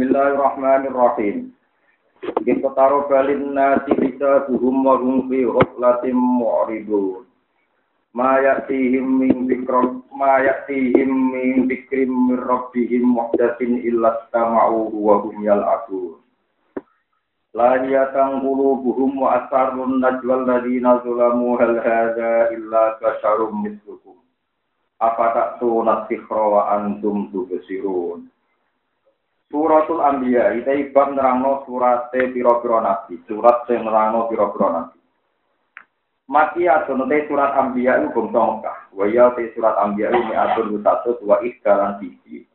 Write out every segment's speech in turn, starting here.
Bismillahirrahmanirrahim. Kita taruh balin nasi bisa buhum wa hum fi ghaflatin mu'ridun. Ma ya'tihim min dzikram ma ya'tihim min dzikrim min rabbihim muhdatsin illa istama'u wa hum yal'abun. La yatang qulubuhum wa asarrun najwal ladina zulamu hal hadza illa basyarum mislukum. Apa tak sunat sikhra wa antum tubsirun. Suratul Anbiya itu bab nerangno surate pira-pira nabi, surat sing nerangno pira-pira nabi. Maki atun surat Anbiya itu bangsa Mekah. Wa ya te surat Anbiya ini atun satu dua ikdalan siji.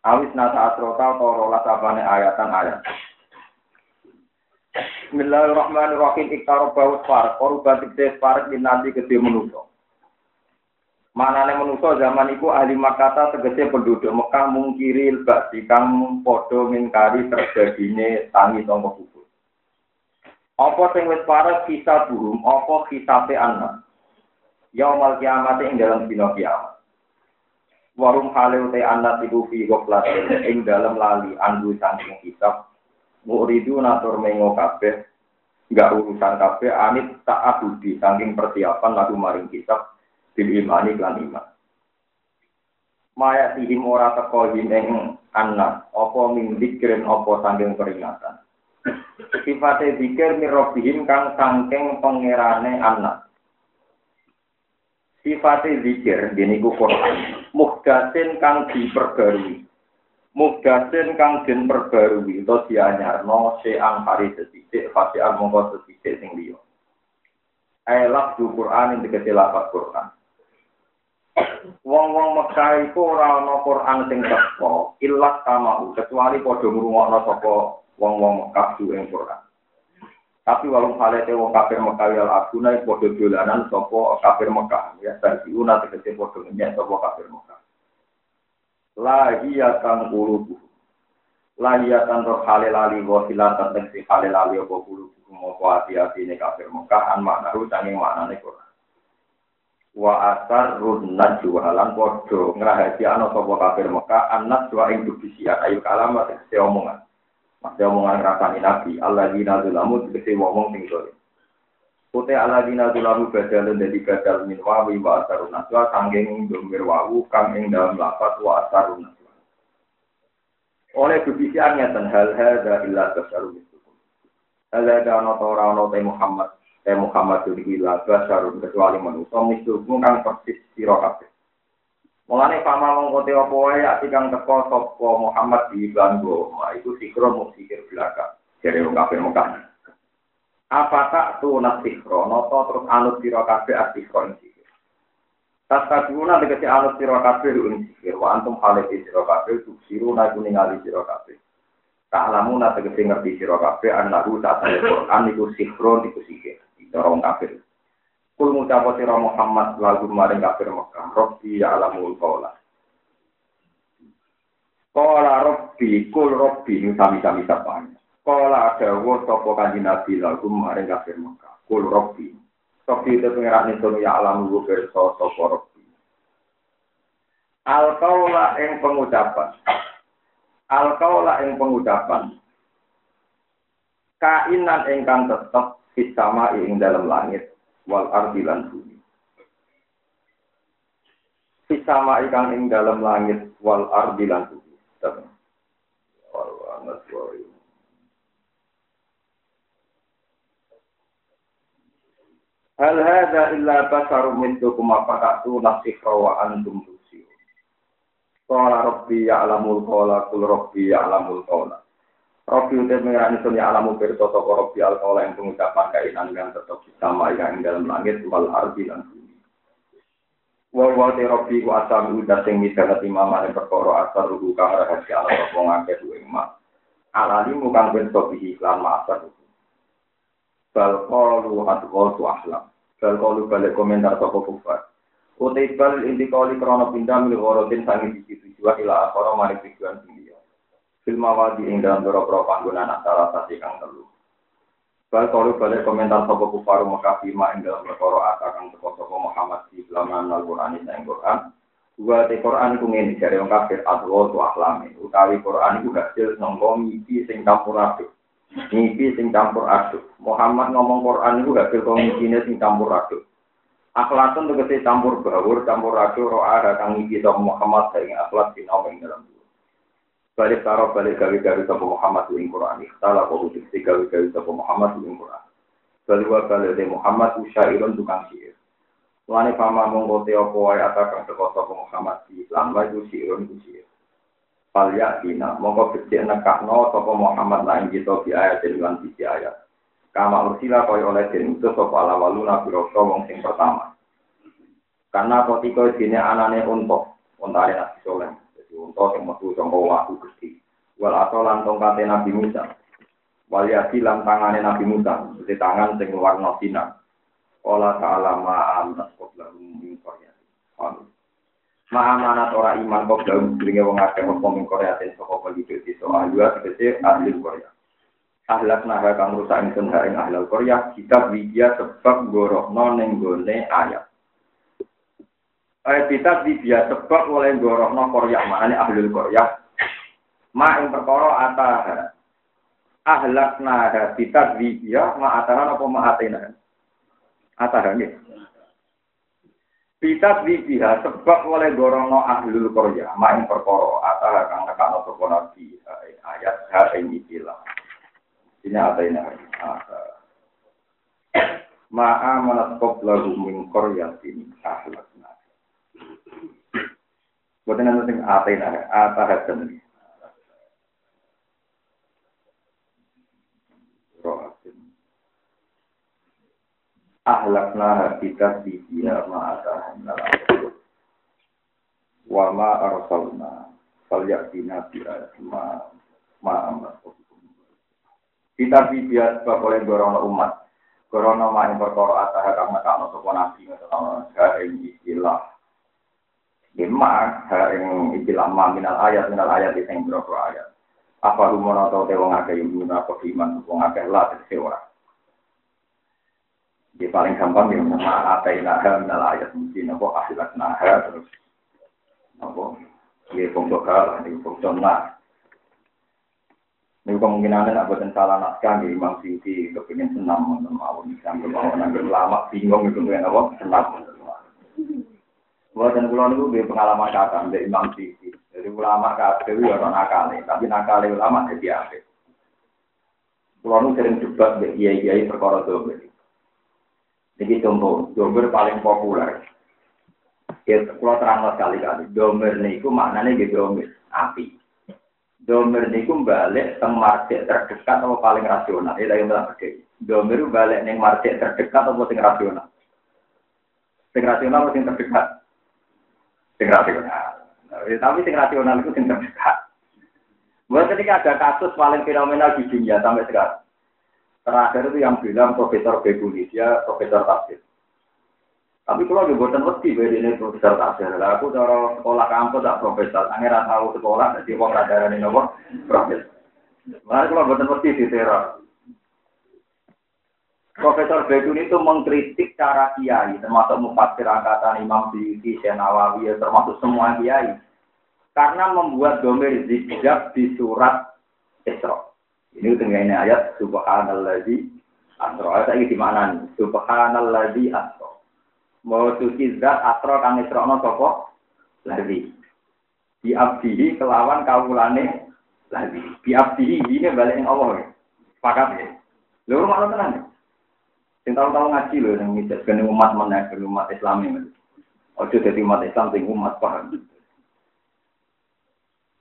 Awis nata asrota torola sabane ayatan ayat. Bismillahirrahmanirrahim. Iktaro baut farak. Koruban tikde farak nanti gede menusuk. Manane manusa zaman iku ahli Makkah tegese penduduk Mekah mungkiri ba'di kang padha mingkari terjadine tangi sangka kubur. Apa sing wis parek kita burung, apa kitabe anak. Yaumal kiamat ing dalam dina kiamat. Warum halil te anak iku fi goflatin ing dalam lali andu saking kitab. Muridu natur mengo kabeh, enggak urusan kabeh anit tak abudi saking persiapan lagu maring kitab bil imani lan iman. Maya tihim ora teko ing anak, apa min dikren apa sangking peringatan. Sifate dikir mirobihim kang sangking pangerane anak. Sifate zikir gini ku Quran. Muhdasin kang diperbarui. Muhdasin kang den perbarui utawa dianyarno seang hari setitik, fasian mongko setitik sing liya. Ailak du Quran ing tegese lafaz Quran. Wong-wong Mekah iku ora ana Quran sing teko, ilat kama kecuali padha ngrungokno sapa wong-wong Mekah ing Quran. Tapi walung halete wong kafir Mekah ya abuna padha dolanan sapa kafir Mekah ya una tegese padha nyenyek sapa kafir Mekah. Lahiyatan qulubu. Lahiyatan roh halilali wa silatan tegese halilali apa qulubu apa ati-ati kafir Mekah an maknahu sanging maknane Quran wa asar run najwa lan padha ngrahasiakno sapa kafir Mekah anas wa ing bisiat ayu kalamat se omongan. Masih omongan rasani Nabi. Allah dina dulamu tegese ngomong sing sore Kute ala dina dulamu badal dadi badal min wawi wa asarun najwa. Sanggeng domir wawu kang ing dalam lapat wa asarun najwa. Oleh bisiat ngeten hal hadza illa tasarun Hal hadza ana ora ana Muhammad Eh Muhammad itu ilah basarun kecuali manusia mislukum kang persis sira kabeh. Mulane pama mongko te apa wae ati kang teko sapa Muhammad di Banggo, iku sikro mung sikir belakang. Jare wong kabeh Mekah. Apa tak tu nasikro, noto terus anut sira kabeh asikro ing sikir. Tas kaduna tegese anut sira kabeh ing sikir, wa antum halati sira kabeh tuksiruna kuning ali sira kabeh. Tak lamu na tegese ngerti sira kabeh anahu tak Quran iku sikro iku sikir orang kafir. Kul ngucap sira Muhammad lagu maring kafir Mekah, Rabbi ya alamul qawla. Qala Rabbi, kul Rabbi ini sami-sami sapanya. Qala wa sapa kanjeng Nabi lagu maring kafir Mekah. Kul Rabbi. Rabbi itu pengirat itu ya alamul berso sapa Rabbi. Al kaula ing pengucapan. Al kaula ing pengucapan. Kainan ingkang tetep Fisama ing dalam langit wal ardi lan bumi. Fisama ikang ing dalam langit wal ardi lan bumi. Hal hadza illa basarum mithlukum apakatu nasikha wa antum tusirun. Qala rabbi ya'lamul qawla kul rabbi ya'lamul qawla. Robi utai mengerani sunya alamu berto toko Robi al yang pengucapan kainan yang tetap sama yang dalam langit wal ardi dan bumi. Wal wal te Robi ku asal udah sing misalnya timama yang perkoro asal rugu kang rahasia ala toko ngake duwe ma. Alali mukang berto bihi iklan ma asal rugu. Bal kolu hadwal tu ahlam. Bal balik komentar toko kufar. Utai bal inti koli krono pindah milik orotin sangi biji tujuan ila akoro maring tujuan tinggi. Film wadi ing dalam beberapa panggungan antara sasi kang telu. Bal kalau balik komentar sopo kufaru Mekah bima ing dalam perkara kang teko sopo Muhammad di belaman Al-Qur'an ing Quran. Dua te Quran iku ngene jare wong kafir adwa tu ahlame. Utawi Quran iku hasil nongko mimpi sing campur aduk. Mimpi sing campur aduk. Muhammad ngomong Quran iku hasil komisinya sing campur aduk. Akhlakun tegese campur bawur, campur aduk roh ada kang mimpi sama Muhammad sing akhlak sing omong dalam Balik taro balik gawe-gawe sama Muhammad ing Quran. Ikhtalah kau diksi gawe-gawe sama Muhammad ing Quran. Balik wa balik Muhammad usyairun tukang sihir. Lani fama mongko te apa wae atakang teko sapa Muhammad di Islam wa iku sirun iku sir. Fal yatina mongko becik nekakno sapa Muhammad lan kita di ayat lan di ayat. Kama ursila kaya oleh den utus sapa ala waluna biro wong sing pertama. Karena kotiko dene anane unta, untane nabi soleh. Jadi unta sing metu saka waku Gusti. Wal atolan tongkate Nabi Musa. Wal yati lan tangane Nabi Musa, di tangan sing warna sinar. Ola ta'ala ma'am naskop lahum min. Amin. Ma'amanat ora iman kok dalam seringnya wong akeh apa min koryatin saka penduduk soal juga tegese ahli Korea. Ahlak naha kang rusak ingsun ha ahli Korea kita widya sebab gorohno ning gone ayat. Ayat kita widya sebab oleh gorohno Korea maknane ahli Korea. Ma ing perkara ataha. Ahlak naha kita widya ma ataha apa ma atena. Atahane. Kita bibiha sebab oleh gorono ahlul korya, main perkoro, atah kang nekano toko nabi, ayat ha ini ikilah. Ini ada ini Ma'a menetop lagu min koryatin ahlakna. Bukan nanti ada ini, atah ini. ahlakna kita di dia ma'ata wa ma arsalna. Fal yatina bi ma ma amat kita dia sebab oleh gorong umat. Gorong ma yang perkara atah kang nekakno sapa nabi ing istilah Lima, ha ing ma minal ayat minal ayat sing berapa ayat apa rumono atau tewong akeh yang apa iman wong akeh lah tegese di paling gampang ya nama apa yang ada minal ayat mungkin apa akhirat naha terus apa ya pondok hal ini pondok nah ini kemungkinan ada buatan salah naskah di Imam Siti kepingin senam mau Islam mau nanggil lama bingung itu kan apa senam Buatan pulau itu pengalaman kata dari Imam Siti. Jadi ulama kata itu ya orang nakal tapi nakal ulama jadi apa? Pulau itu sering debat dengan kiai-kiai perkara itu. Ini contoh, domer paling populer. Ya, kalau terang sekali-kali, domer niku maknanya gitu domer, api. Domer niku balik teng market terdekat atau paling rasional. Ya, yang bilang begini. Domer balik neng market terdekat atau paling rasional. Sing rasional atau sing terdekat? Sing rasional. Ya, tapi sing rasional itu sing terdekat. Buat ketika ada kasus paling fenomenal di dunia sampai sekarang. Terakhir itu yang bilang Profesor Beguni, dia Profesor Tafsir. Tapi kalau di buatan mesti ini Profesor Tafsir. Lah aku cara sekolah kampus tak Profesor, angin tahu sekolah, jadi uang radaran ini apa? Profesor. Makanya kalau buatan mesti di teror. Profesor Beguni itu mengkritik cara kiai, termasuk mufassir angkatan Imam Syukhi, Nawawi, termasuk semua kiai. Karena membuat domer zikjab di surat Isra. Ini dengan ayat subhanalladzi asra. Ayat iki di mana nih? Subhanalladzi asra. Mau suci zat asra kang isrono sapa? Lagi. Di abdihi kelawan kawulane lagi. Di abdihi ini balik Allah. Sepakat ya? Lho mana tenan? Sing tahu-tahu ngaji lho yang ngijak umat mana umat Islam ini. Ojo jadi umat Islam sing umat paham.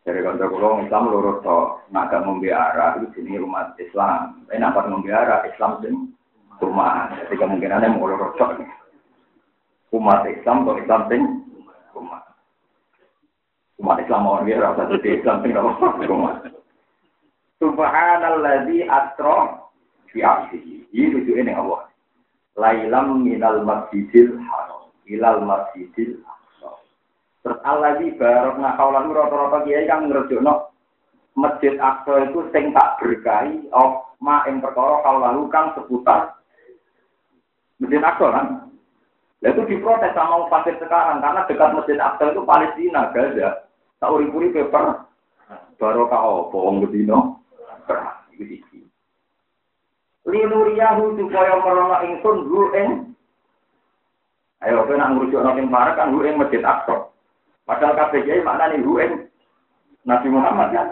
Dari kantor kulo Islam lurus to, naga membiara itu sini umat Islam. Tapi nampak membiara Islam sing rumah. Jadi kemungkinannya mau lurus to. Umat Islam atau Islam sing rumah. Umat Islam mau biara satu di Islam sing rumah. Subhanalladzi asra fi abdihi. Ini tujuan yang Allah. Lailam minal masjidil haram ilal masjidil haram. Terus Allah di barok nakaulan rata-rata kiai kang ngerjokno masjid Aqsa itu sing tak berkahi of ma ing perkara lalu kang seputar masjid Aqsa kan. Nah, itu diprotes sama pasir sekarang karena dekat Masjid Aqsa itu Palestina, Gaza. Tak uri-uri paper baru kau bohong sisi. Linuriyahu supaya merono ingsun hu ing Ayo kowe nak ngrujuk nang parek kan hu ing Masjid Aqsa. Padahal kabeh kiai maknane hu ing Nabi Muhammad kan.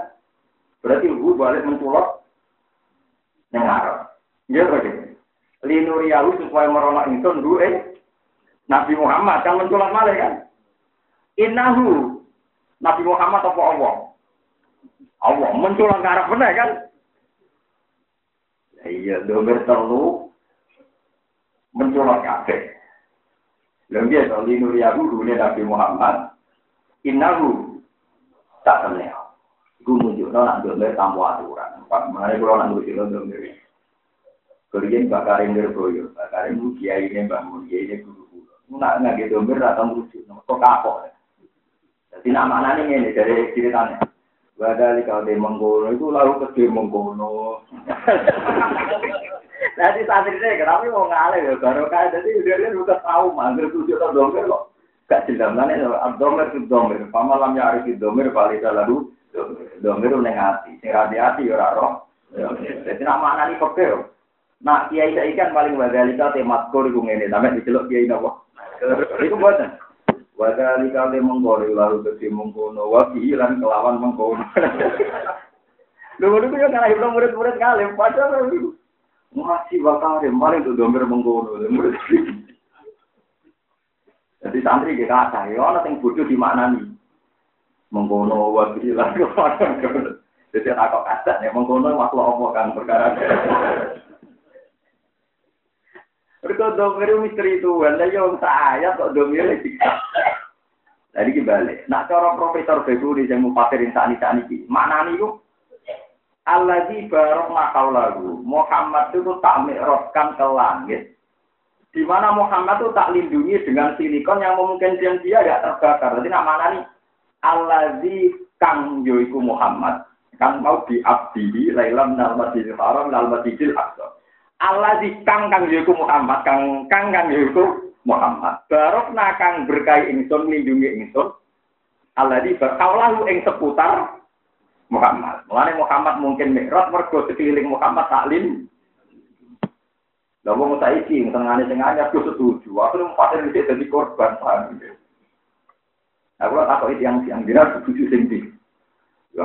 Berarti hu balik menculot yang Arab. Ya begitu. Linuriyahu supaya merono ingsun hu ing Nabi Muhammad kan menculat malah kan. Innahu Nabi Muhammad apa Allah? Allah menculat ke arah benar kan? Iya, nomor telu mencolok kabeh. Lalu dia tahu ini Nuriya Guru, ini Nabi Muhammad. Inna Guru, tak kenal. Itu menunjukkan anak domer tamu aturan. Pak, mengenai kalau anak domer itu domer. Kalian bakar yang berboyo, bakar yang mukia ini, ne dia ini guru guru. Nggak nggak gitu, ra datang rujuk. Kok kapok? Jadi nama anak ngene dari ceritanya. Badali kalau di mengkono itu lalu ke di mengkono. Nanti saat ini kenapa mau ngalih ya baru kan jadi dia dia udah tahu manggil tujuh atau domir kok. Gak jelas mana ya abdomer itu domir. Pamalam ya harus domir paling lalu domir udah ngati. Sing hati-hati ya roh. Jadi nama ini kok Nah, kiai saya ikan paling badalika temat kor iku ngene, sampe diceluk kiai napa? Iku mboten. Wadali kali mengkori lalu kesi mengkono, wabi ilan kelawan mengkono. Dulu dulu yang kalah ibnu murid-murid kali, padahal itu masih bakal paling tuh domber mengkono. Jadi santri kita kata, ya orang yang bodoh di mana nih? Mengkono, wabi ilan kelawan Jadi aku kata, ya mengkono makhluk apa kan perkara. Mereka domir misteri itu, anda yang saya kok domir. Jadi kembali. Nah, cara Profesor Beguri yang mau pasarin saat ini mana nih yuk? Allah di barok makau lagu. Muhammad itu tak meroskan ke langit. Di mana Muhammad itu tak lindungi dengan silikon yang memungkinkan dia tidak terbakar. Jadi nak mana nih? Allah di kang yoiku Muhammad. Kan mau diabdi, lailam nal masjidil haram, nal masjidil aqsa. Allah di kang kang Muhammad, kang kang kang yiku Muhammad. Barok nakang berkai ingsun lindungi ingsun. Allah di berkaulahu ing seputar Muhammad. Mulane Muhammad mungkin mikrot mergo sekeliling Muhammad taklim. Lah wong saiki tengane sing anyar aku setuju. Aku nang paten dadi korban paham. Aku tak kok yang siang dina setuju sing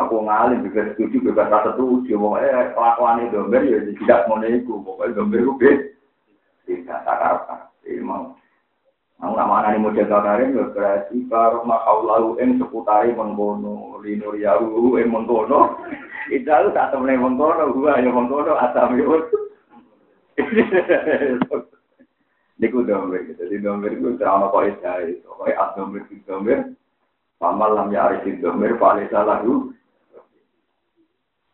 aku ngalim juga setuju bebas rasa setuju. Pokoknya kelakuan itu domber ya tidak mau nego. Pokoknya domber itu beda. Tidak tak Ini mau. Mau nama anak ini model kakarin ya berarti kalau makau lalu em seputari mengkono linur yahu em mengkono. Itu tak temen mengkono gua ya mengkono asam yuk. Niku domber gitu. Jadi domber itu terang apa itu? Domber itu domber. Pamal lam ya arif domber paling salah yuk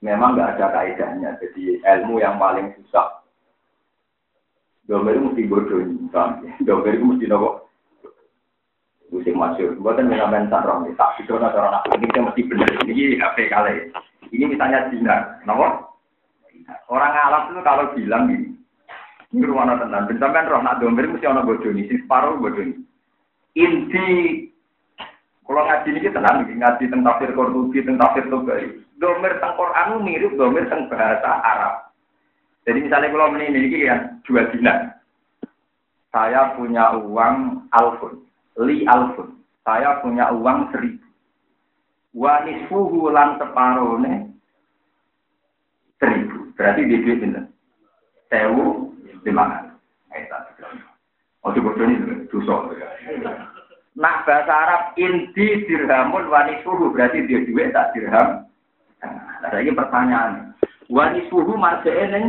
memang nggak ada kaidahnya. Jadi ilmu yang paling susah. Domber itu mesti bodoh, Domber itu mesti nopo. Musim masyur. Buatan mengamen sarong. Tak itu cara nak ini mesti benar. Ini HP kali. Ini misalnya Cina, nopo. Orang Arab itu kalau bilang gini, ini rumah tenan. Bentar roh nak domber mesti ono bodoh ini. Si separuh bodoh ini. Inti kalau ngaji ini tenang, ngaji tentang tafsir Qurtubi, tentang tafsir Tugari. Domir tentang Quran mirip domir tentang bahasa Arab. Jadi misalnya kalau ini ini kan dua dinar. Saya punya uang alfun, li alfun. Saya punya uang seribu. Wanis fuhu lan separone seribu. Berarti di duit ini. Sewu lima. Oh, coba ini dosa. Nak bahasa Arab inti dirhamun wanisuhu berarti dia duit tak dirham. Nah, ini pertanyaan. Wanisuhu marjane neng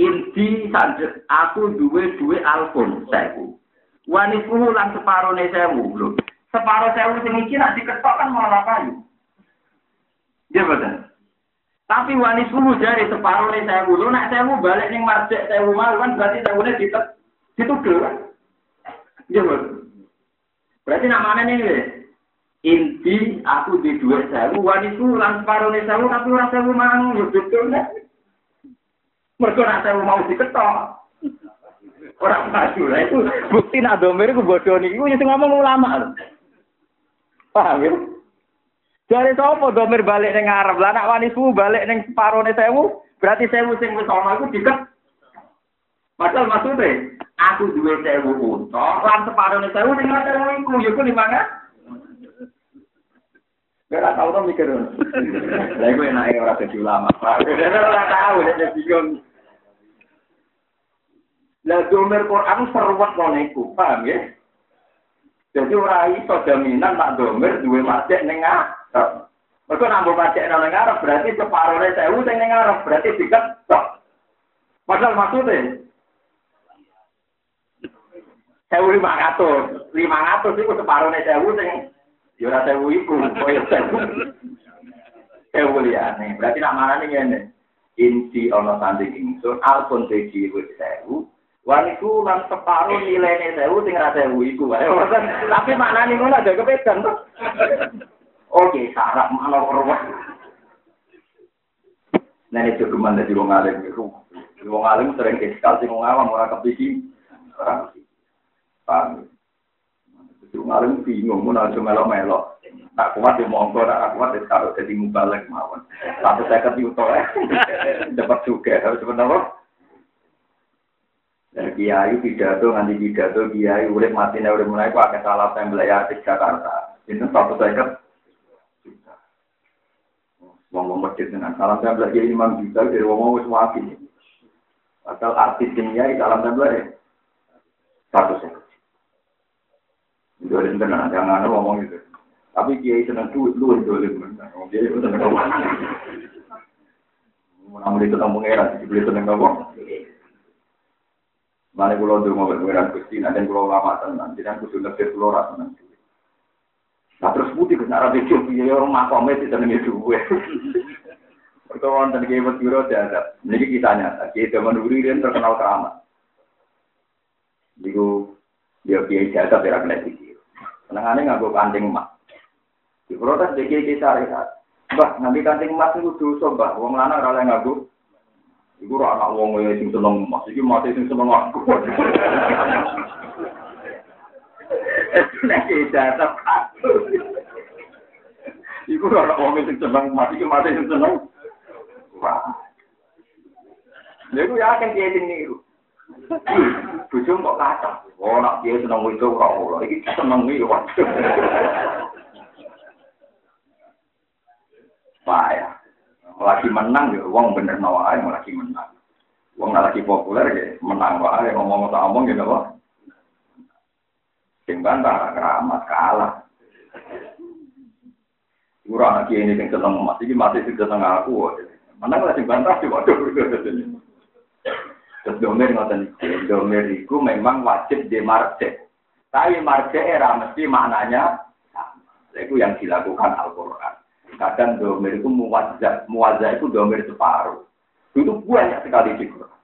inti saja aku duwe duwe alfun sewu. Wanisuhu lan separo nih sewu lho. Separo sewu sing iki nak diketok kan malah kayu. Dia betul. Tapi wanisuhu dari separo nih sewu. Lu nak sewu balik ning marjek sewu malu kan berarti sewune ditet dituduh. Dia betul. Berarti namanya nih, inti aku di dua sewu, waniku lan nih sewu, tapi ora sewu mang, ya betul nih. Mereka nak sewu mau diketok. Orang maju lah itu bukti nak domir itu bodoh nih. Itu yang ngomong ulama. Paham ya? Dari sopo domir balik neng Arab lah nak wanisu balik neng separuh sewu berarti sewu sing wis ana iku diket. Padahal maksudnya aku duwe sewu unta lan separuh sewu ning sewu iku ya ku Gak tau to mikir. Lah iku enake ora dadi ulama. Ora tau nek bingung. Lah domer Quran seruat koneku, paham ya? Jadi ora iso jaminan nak domer masjid ning ngarep. Mergo nambah masjid nang ngarep berarti sewu sing ning ngarep berarti tok. Padahal maksudnya sewu lima ratus, lima ratus itu separone sewu sing ya ora sewu iku, koyo sewu. Sewu liyane, berarti nak marani ngene. Inti ana sanding ingsun, alpun teji wis sewu, Waniku lan separo nilainya sewu sing ra sewu iku wae. Tapi maknane ngono aja kepedan to. Oke, sarap mana perwah. Nah, juga mana di wong alim itu. Wong alim sering iskal sing wong awam ora kepisi. Ora Paham. Wong alim bingung mun aja melo-melo. Tak kuat di monggo, tak kuat di kalau jadi mubalek mawon. Satu saya ketutup ya. Dapat juga, harus benar Dan kiai pidato nganti pidato kiai urip mati nek urip mulai akeh salah tembel ya di Jakarta. Itu satu seket. Wong masjid dengan salam tembel kiai imam juta dari wong wis wapi. Asal artis kiai salam tembel ya. Satu seket. Itu ada tenan jangan ngomong gitu. Tapi kiai seneng duit lu dolim. Kiai seneng ngomong. Mau itu ngomong era, dibeli seneng ngomong. Mana pulau dulu mau berpengiran gusti, nanti lama tenan, jadi aku sudah ngerti nanti. Nah terus putih ke arah itu, ya orang makomnya itu tenang itu gue. Pertemuan dan kiai biro ada. Ini kita nyata, kiai zaman terkenal keramat. Jadi dia kiai jasa berak lagi. Senangannya nggak gue kanting emas. Di protes dia kiai kiai syariat. Bah, nanti kanting emas itu dosa, bah. Wong lanang rala nggak gue. Iku ora anak wong sing seneng emas, iki mati sing seneng aku. Nek jatah Iku ora wong sing seneng emas, iki mati sing seneng. Wah. Lha iku yakin dia sing niru. Bojo kok kacau. Oh, nak dia seneng itu kok ora. Iki seneng iki waduh. Wah ya. lagi menang ya uang bener nawa ae lagi menang uang lagi populer ya menang wae ngomong tak omong gitu kok sing bantah keramat kalah Kurang lagi ini yang seneng emas, ini mati sing seneng aku. Mana lah sing bantah sih waduh. Terus domer ngoten iki, domer iku memang wajib di marce. Tapi marce era mesti maknanya sama. Itu yang dilakukan Al-Qur'an. Kadang domir itu muwazah, muwazah itu domir separuh. Itu banyak sekali di Quran.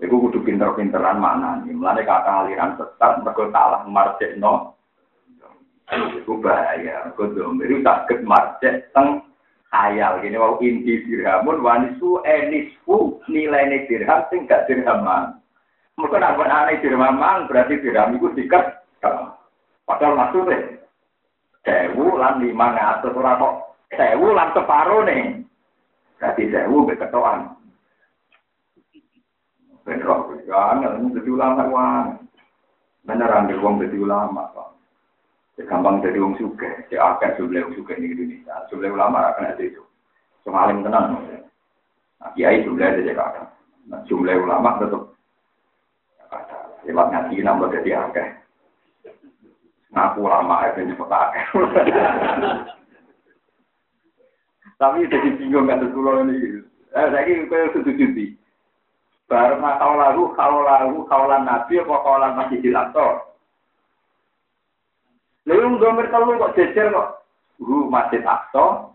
Itu kudu pinter-pinteran mana nih. Mulai kata aliran sesat, mereka salah marcek no. Itu bahaya. Mereka domir itu sakit marcek teng khayal. Gini wow inti dirhamun wanisu enisfu nilai dirham sing gak dirhaman. Mereka nak aneh dirhaman berarti dirham itu dikat. Padahal maksudnya. Sewu lan lima ngatur ora kok sewu lan separo nih. Berarti sewu. Bentrok, jangan, jadi ulama wang. Bener ambil uang jadi ulama, Pak. Ya, gampang jadi uang suge, ya akan jumlah uang suge di Indonesia. Jumlah ulama akan ada itu. Semalim tenang. Nah, kiai jumlah ada kakak. Nah, jumlah ulama tetap ada. Lewat ngaji nambah jadi akeh. Ngaku ulama itu nyebut akeh. Tapi jadi bingung kan pulau ini. Eh, ini kayak setuju sih. Baru kau lalu, kau lalu, kaulan nabi, apa kaulan masih dilator. Lalu domir telu kok jejer kok. Ru masjid Aqsa,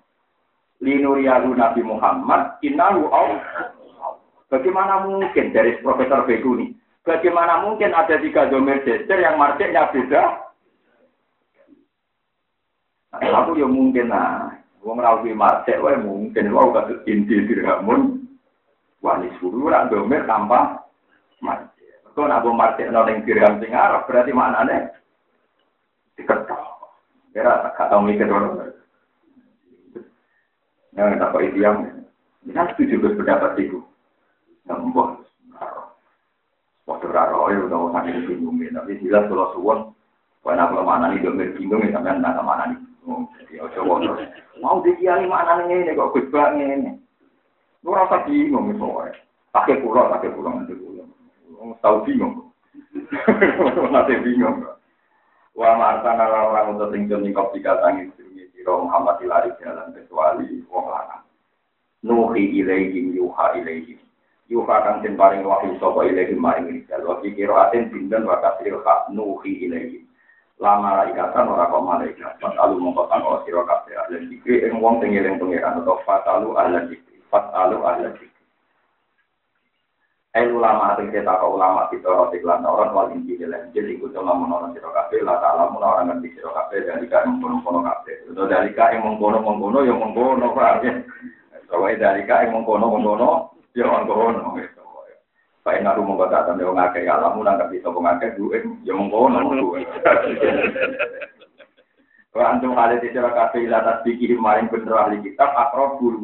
linuriyahu Nabi Muhammad, innahu. Bagaimana mungkin dari Profesor Beguni? Bagaimana mungkin ada tiga domir jejer yang marketnya beda? Nah, aku ya mungkin nah. Wong rawi marcek wae mungkin wae kados inti dirhamun wani suruh ora domer tanpa marcek. Kau nak martir ning dirham sing Arab berarti maknane diketok. Kira tak tahu mikir orang. Yang tak kok itu yang, ini setuju berpendapat itu. Yang membuat Waktu raro ya udah usah ini bingung ya. Tapi jelas kalau suwon, kalau aku mana nih domir bingung ya sampai nggak mana nih. Jadi ojo terus mau dikiali mana nih ini kok gus banget ini. Lu rasa bingung misalnya. Pakai pulau, pakai pulau nanti pulau. Tahu bingung. Nanti bingung. Wa ma'artana orang untuk tinggal ning kopi katang itu siro Muhammad ilari jalan kecuali wong lanang. Nuhi ilaihim yuha ilaihim yuha kang den paring wahyu sapa ilahi maring rijal. Wa fi qiraatin bindan wa kasril nuhi ilahi la malaikatan ora kok malaikat. Fatalu mongko tanggo sira kabeh ahli dikri ing wong sing eling pangeran atau fatalu ahli dikri fatalu ahli dikri Ayo ulama ating kita kau ulama kita roti kelan orang wal inti dalam jadi ikut sama menolak siro kafe lah tak alam orang ngerti siro kafe dari kau yang mengkono kono kafe itu dari kau yang mengkono mengkono yang mengkono ya soalnya dari kau yang mengkono mengkono ya mengkono. Gitu. Pak Enak rumah kota tapi orang ngake alamu nangkep bisa ngake duit ya mengkono duit. Kalau antum di cara kafe atas pikir kemarin bener ahli kitab akrob bulu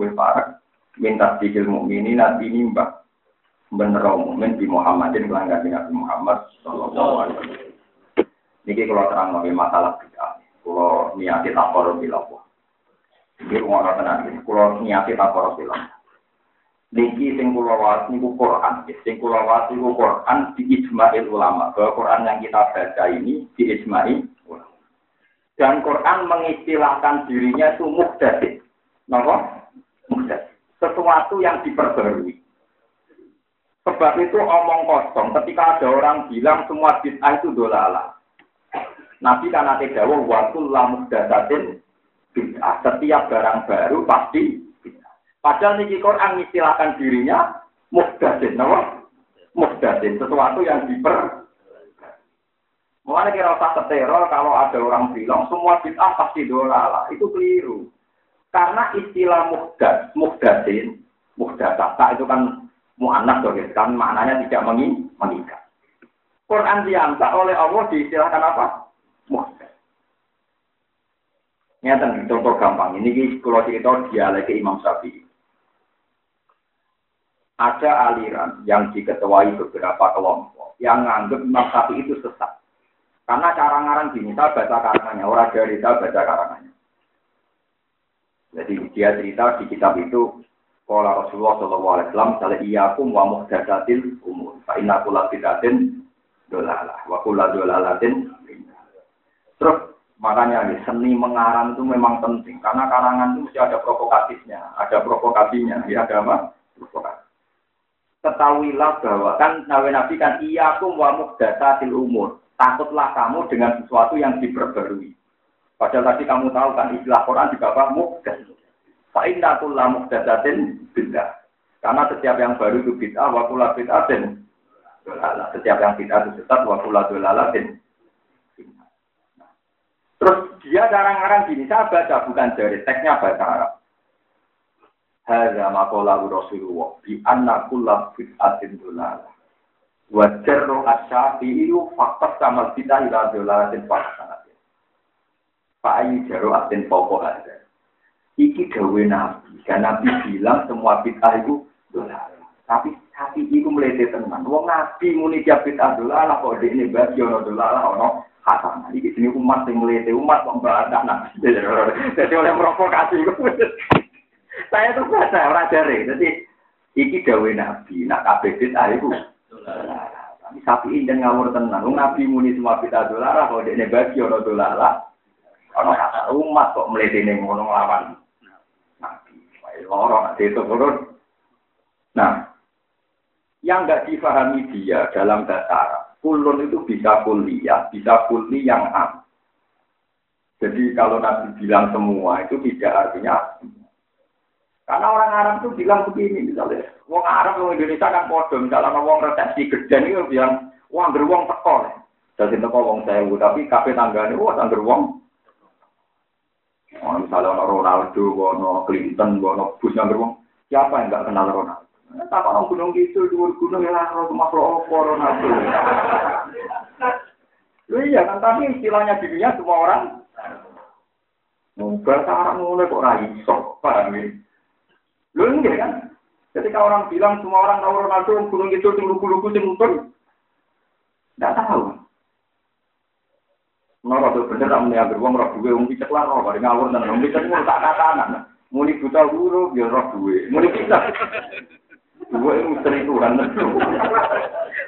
minta pikir mukminin nanti nimbah bener mukmin di Muhammadin pelanggan Nabi Muhammad Sallallahu Alaihi Wasallam. Niki kalau terang nabi masalah kita, kalau niati takor bilawa. Ini orang tenang, kalau niati takor bilawa. Niki sing kula waos niku Quran. Sing kula waos niku Quran di ijma'il ulama. Bahwa Quran yang kita baca ini di ijma'i ulama. Dan Quran mengistilahkan dirinya itu muhdadid. Napa? Muhdadid. Sesuatu yang diperbarui. Sebab itu omong kosong ketika ada orang bilang semua bid'ah itu dolalah. Nabi kan ada dawuh waktu lamu muhdadatin bid'ah. Setiap barang baru pasti Padahal niki Quran istilahkan dirinya muhdatsin, nama Muhdatsin, sesuatu yang diper Mulanya kira usah seteror kalau ada orang bilang semua bid'ah pasti dolala, itu keliru. Karena istilah muhdat, muhdatsin, muhdatata itu kan mu'anas guys, kan maknanya tidak mengikat. Quran diangkat oleh Allah diistilahkan apa? Muhdat. Nyata contoh gampang. Ini kalau cerita dialek Imam Syafi'i ada aliran yang diketuai beberapa kelompok yang menganggap Imam Syafi'i itu sesat. Karena cara ngarang gini, saya baca karangannya, orang dari saya baca karangannya. Jadi dia cerita di kitab itu, kalau Rasulullah Shallallahu Alaihi Wasallam, misalnya iyakum wa muhdasatil umur, fa inna kula bidatin dolalah, wa kula dolalatin. Terus makanya nih, seni mengarang itu memang penting, karena karangan itu mesti ada provokatifnya, ada provokasinya, ya ada apa? Provokasi. Ketahuilah bahwa kan nabi nabi kan iya aku wa muhdatsatil umur. Takutlah kamu dengan sesuatu yang diperbarui. Padahal tadi kamu tahu kan istilah Quran di bawah muhdas fa inna kullu muhdatsatin bid'ah karena setiap yang baru itu bid'ah wa kullu bid'atin setiap yang bid'ah itu sesat wa kullu dolalatin terus dia jarang-jarang gini saya baca bukan dari teksnya bahasa Arab Hadza maqala Rasulullah bi anna kullu bid'atin dolala. Wa jarru asyafi'i faqat sama kita ila dolalatin faqat. Pak ayu jarru atin pokok ada. Iki gawe nabi, kan nabi bilang semua bid'ah itu dolala. Tapi hati itu melete tenan. Wong nabi muni dia bid'ah dolala kok ini bagi ono dolala ono hasanah. Iki jenis umat yang melete umat mbak nabi. Jadi oleh provokasi Saya tuh baca orang dari. Jadi iki dawe nabi, nak kabeh bid'ah iku. Tapi sapi ini ngawur tenang. Nabi muni semua bid'ah dolara, kalau dia bagi orang dolara. Ono kata umat kok meledene ngono lawan. Loro nanti itu turun. Nah, yang nggak difahami dia dalam bahasa Arab, kulun itu bisa kuliah, bisa kuli yang am. Jadi kalau Nabi bilang semua itu tidak artinya karena orang Arab itu bilang begini, misalnya, wong Arab, wong Indonesia kan bodoh, misalnya wong resepsi gede itu bilang, wong beruang teko. Jadi teko wong sewu, tapi kafe tanggane, wah tangger wong. Oh, misalnya ono Ronaldo, ono Clinton, ono Bush yang siapa yang nggak kenal Ronaldo? Tak orang gunung gitu, dua gunung yang harus makhluk opor, nabi. Iya kan, tapi istilahnya dunia semua orang. Bahasa Arab mulai kok raiso, paham ya? Lu enggak kan? Ketika orang bilang semua orang tahu Ronaldo gunung itu sing lugu-lugu sing pun tidak tahu. Nora tuh bener tak meniak beruang roh duwe wong picek lah roh bareng ngawur dan wong picek mulu tak katanan. Muni buta huruf ya roh duwe. Muni bisa. Duwe misteri Tuhan.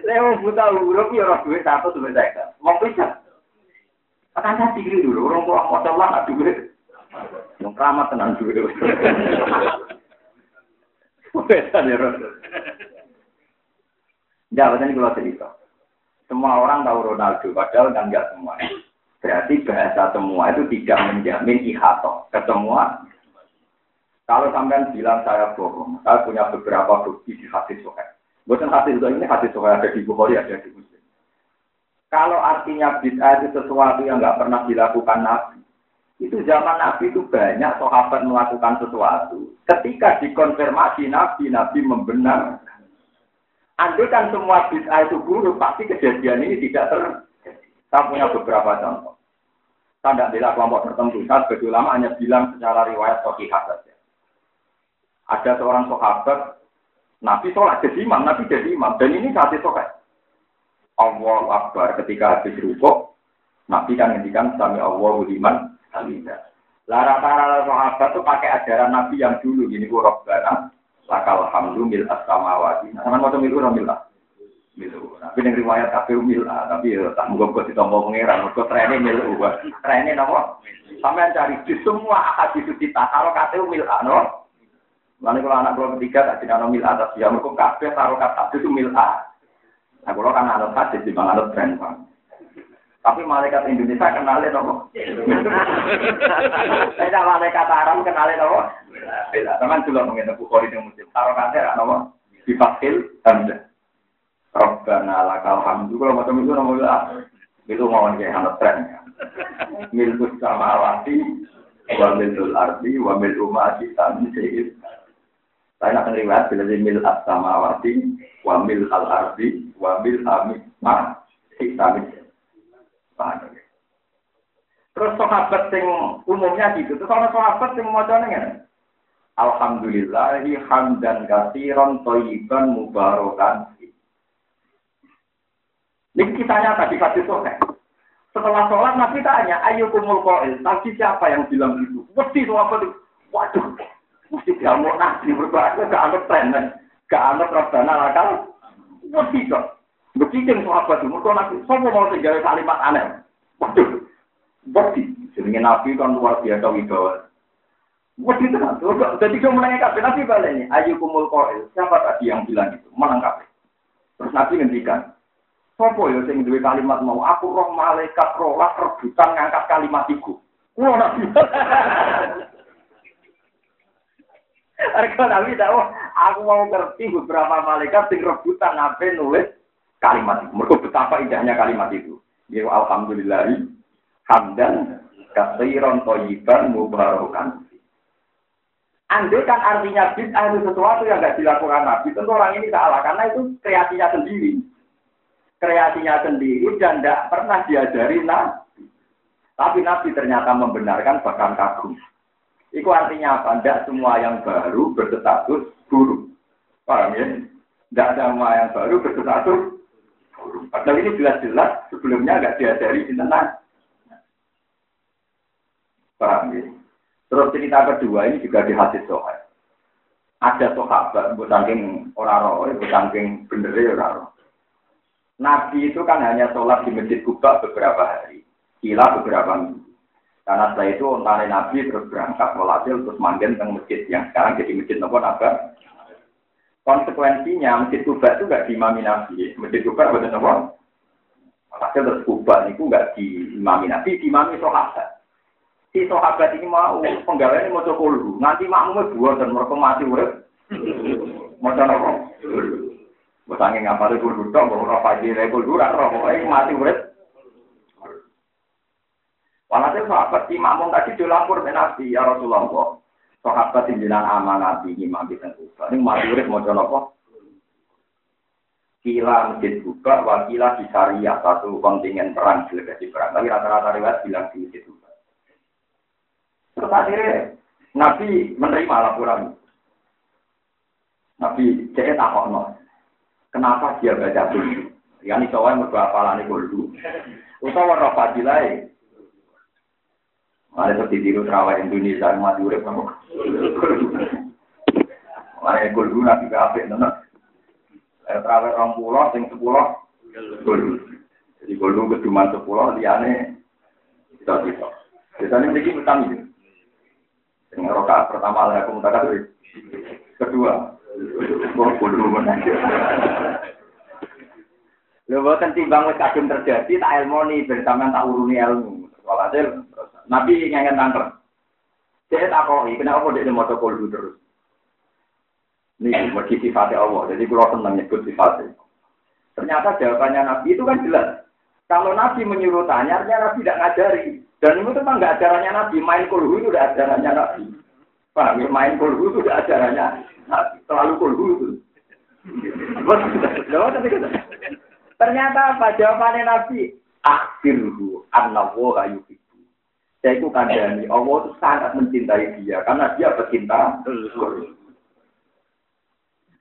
Leo buta huruf ya roh duwe satu tuh saya. Wong picek. Akan saya tinggi dulu, orang tua mau lah nggak duwe. Yang keramat tenang duwe. Beda ya roh. Ini kalau cerita. Semua orang tahu Ronaldo, padahal kan nggak semua. Berarti bahasa semua itu tidak menjamin ihato ke semua. Kalau sampean bilang saya bohong, saya punya beberapa bukti di hadis sohail. Bukan hadis ini hadis ada di Bukhari ada di Muslim. Kalau artinya bid'ah itu sesuatu yang nggak pernah dilakukan Nabi, itu zaman Nabi itu banyak sahabat melakukan sesuatu. Ketika dikonfirmasi Nabi, Nabi membenarkan. Andai kan semua bid'ah itu buruk, pasti kejadian ini tidak terjadi. Saya punya beberapa contoh. Saya tidak bela kelompok tertentu. Saya sebagai ulama hanya bilang secara riwayat sahihah saja. Ada seorang sahabat, Nabi sholat jadi imam, Nabi jadi imam. Dan ini saat itu kan. Allah Akbar ketika habis rukuk, Nabi kan ngendikan sami Allah liman hamidah. Lara para sahabat itu pakai ajaran Nabi yang dulu ini ku Rabbana lakal hamdu mil as-samawati. Nah, sama mau milu milah. Milu. Tapi yang riwayat kafir mil ah, tapi ya tak mau gue ditompo pengiran, gue trennya milu gue. Trennya nopo. Sampai cari di semua akad itu kita. Kalau kafir mil ah, no. Lalu kalau anak gue ketiga tak tidak mil atas ya, mereka kafir taruh kata itu mil ah. Nah kalau kan anak hadis di bang anak tren bang. Tapi malaikat Indonesia kenalin nopo. Saya malaikat Arab kenalin nopo. Beda. Teman juga mengenai bukhori yang muslim. Taruh kata nopo. Difakil hamzah. Rabbana lakal hamdu. Kalau macam itu nama itu mau kayak anak tren. Milkus sama awati, wa milul ardi, wa mil umati, tani sehir. Saya akan riwayat bila mil sama awati, wa mil al ardi, wa mil amit ma, tani Terus sahabat sing umumnya gitu. Terus kalau sahabat sing mau kan? Alhamdulillahi hamdan kasiron toyiban mubarakan ini kisahnya tadi kasih sore. Setelah sholat Nabi tanya, ayo kumul koil. Tadi siapa yang bilang itu? Mesti semua itu. Waduh, mesti dia mau nasi berbahasa gak anut tren, gak anut rabdana lakal. Mesti kok. Begitu sahabat itu, mereka nabi, semua mau tinggal kalimat aneh. Waduh, mesti. Jadi nabi kan luar biasa wibawa. Waduh itu kan, jadi dia menanyakan, nabi baliknya, ayo kumul koil. Siapa tadi yang bilang itu? Menangkap. Terus nabi ngendikan, Sopo ya sing duwe kalimat mau aku roh malaikat rolah rebutan ngangkat kalimat iku. Kulo nabi. Arka nabi tahu aku mau ngerti beberapa malaikat sing rebutan ngapain nulis kalimat itu. Mereka betapa indahnya kalimat itu. Ya alhamdulillah hamdan kasiron toyiban mubarakan. Andai kan artinya bid'ah itu sesuatu yang tidak dilakukan Nabi, tentu orang ini salah karena itu kreasinya sendiri kreasinya sendiri dan tidak pernah diajari Nabi. Tapi Nabi ternyata membenarkan bahkan kagum. Itu artinya apa? Tidak semua yang baru berstatus guru. Paham ya? Tidak semua yang baru berstatus guru. Padahal ini jelas-jelas sebelumnya nggak diajari di tenang. Paham ya? Terus cerita kedua ini juga di hadis. Ada sahabat, bukan orang roh, bukan bener ya orang roh. Nabi itu kan hanya sholat di Masjid Kuba beberapa hari, kila beberapa minggu. Karena setelah itu ontare Nabi terus berangkat melatih terus manggen ke masjid yang sekarang jadi masjid Nabi. Konsekuensinya masjid Kuba itu gak diimami Nabi. Masjid Kuba betul nopo. Hasil terus Kuba itu gak diimami Nabi, diimami sahabat. Si sahabat ini mau penggawean ini mau coba nanti makmumnya buat dan mereka mati urip. Mau coba Bukannya ngapal itu kudu kalau roh pagi rekul dulu, roh pokoknya mati urip. Walhasil sahabat si makmum tadi dilapor ke Nabi, ya Rasulullah. sahabat pimpinan amanat ini mati dan kuba. Ini mati urip mau apa? Kila masjid buka, wakila di syariah satu kontingen perang delegasi perang. Tapi rata-rata riwayat bilang di masjid buka. Terus akhirnya Nabi menerima laporan. Nabi cek takok. Kenapa dia baca dulu? Yani cowok yang berapa lani dulu. Utawa roh fadilai. Ada seperti tiru terawih Indonesia mati urip kamu. Mana gol dulu nabi kafe nona. Terawih orang pulau, sing sepuluh gol Jadi gol dulu cuma sepuluh, liane kita kita. Biasanya memiliki utang itu. Yang rokaat pertama lah aku minta Kedua. Lho boten timbang wis kadung terjadi tak ilmu nih bersama tak uruni ilmu. Walhasil Nabi ngengen tangker. Saya tak kok, kenapa dia mau kolbu terus? Ini bagi sifatnya Allah, jadi kalau senang nyebut sifatnya. Ternyata jawabannya Nabi itu kan jelas. Kalau Nabi menyuruh tanya, artinya Nabi tidak ngajari. Dan itu memang nggak ajarannya Nabi. Main kolbu itu udah ajarannya Nabi. Ya? Main kolbu itu udah ajarannya Nabi. Terlalu kolbu itu. Ternyata apa jawabannya Nabi? Akhirhu annallaha yuhibbu saya itu kandani, Allah itu sangat mencintai dia karena dia pecinta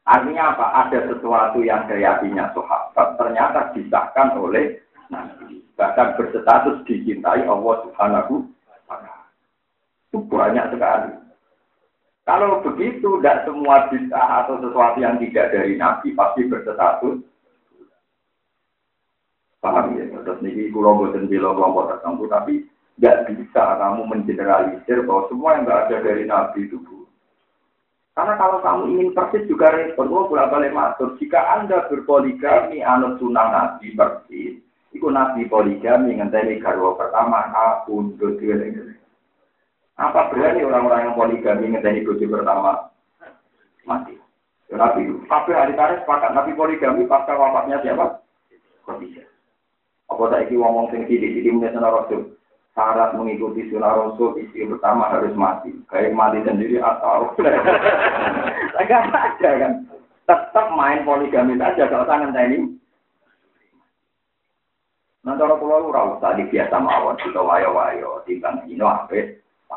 Artinya apa? Ada sesuatu yang kreasinya sahabat ternyata disahkan oleh Nabi. Bahkan berstatus dicintai Allah Subhanahu Itu banyak sekali. Kalau begitu, tidak semua bisa atau sesuatu yang tidak dari Nabi pasti berstatus. Paham ya? Terus ini kulo boten bila kelompok tertentu, tapi tidak bisa kamu mengeneralisir bahwa semua yang tidak ada dari Nabi itu buruk. Karena kalau kamu ingin persis juga respon, oh boleh balik masuk. Jika anda berpoligami anut sunnah Nabi persis, itu Nabi poligami ngenteni garwa pertama, aku dua Apa berani orang-orang yang poligami ngenteni bojo pertama mati? Ya, Nabi itu. Hari tarik sepakat Nabi poligami pasca wafatnya siapa? Khadijah. Apa tak iki ngomong sing sidik-sidik menyesal Rasul? syarat mengikuti sunnah rasul istri pertama harus mati kayak mati sendiri atau enggak ada kan tetap main poligami saja kalau tangan ini Nah, cara pulau rawat tadi biasa mawon kita wayo wayo timbang dino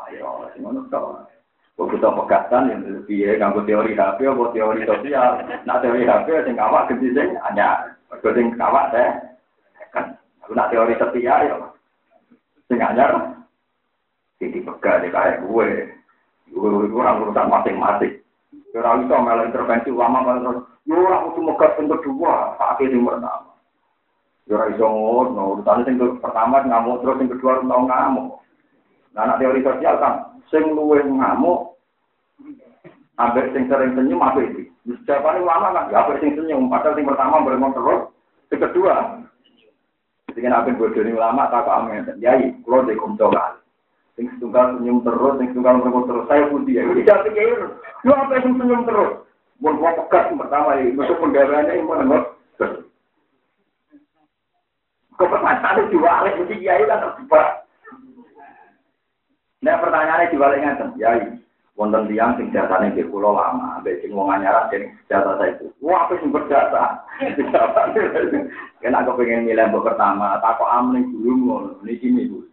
ape wayo ngono to. Kok kita pegatan yang lebih ya, teori HP atau teori sosial. Nah teori HP sing awak gede sing hanya sing awak teh kan. Nah teori setia ya Sing anyar, jadi pegang di kayak gue. Gue orang urusan masing-masing. Orang itu malah intervensi ulama kan terus. Yo orang itu megat yang kedua, sakit yang pertama. Yo orang itu ngono, urusan yang pertama ngamuk terus yang kedua tau ngamuk. Nah, anak teori sosial kan, sing luwe ngamuk, Ambil sing sering senyum apa itu? Jawabannya ulama kan, ya sing senyum. Padahal sing pertama beremon terus, yang kedua Sing apa bodoh ini ulama tak amin. Yai, kalau di kumto kan. Sing setunggal senyum terus, sing setunggal mereka terus. Saya putih ya. Tidak pikir. Lu apa yang senyum terus? Mau gua pekat pertama ini. Masuk pendarahannya yang mana? Kepercayaan diwalik mesti kiai kan terjebak. Nah pertanyaannya diwalik ngaten, yai wonten tiang sing jasane nggih kula lama, ambek sing wong anyaran sing jasa itu. Wah, apa sing berjasa? Kena aku pengen milih mbok pertama, tak kok amne dulu ngono, niki niku.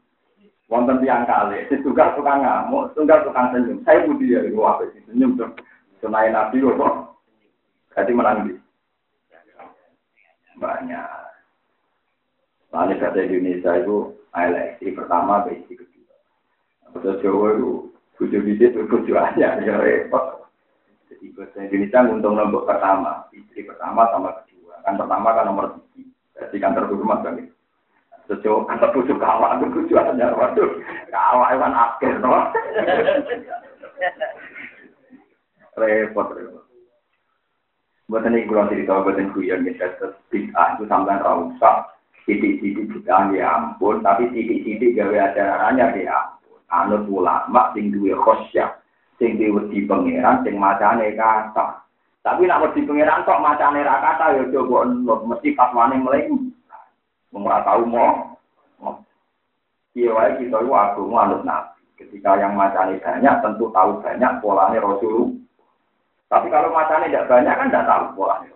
Wonten tiang kali, tunggal tukang ngamuk, tunggal tukang senyum. Saya budi ya, wah sing senyum tuh. Sunai nabi kok. Kati menang. Banyak. Lalu kata Indonesia itu, eleksi pertama, besi Betul Jawa itu Bujo bisnis bujo aja, ya repot. Jadi bahasa Indonesia untung nombor pertama, istri pertama sama kedua. Kan pertama kan nomor tiga. Jadi kantor rumah kan itu. Sejauh kantor bujo kawak itu bujo aja, waduh. Kawak kan akhir, no. repot, repot. Buat ini kurang cerita, buat ini kuyon, misalnya, bid'ah itu sampai rausak. Titik-titik bid'ah ya ampun, tapi titik-titik gawe acaranya ya anut ulama sing duwe khosyah, sing duwe wedi pangeran, sing macane kata. Tapi nak wedi pangeran kok macane ra kata ya coba nut mesti fatwane mleng. Wong ora tau mo. Iya wae kita iku agama anut nabi. Ketika yang macane banyak, tentu tahu banyak polanya Rasul. Tapi kalau macane tidak banyak kan tidak tahu polanya.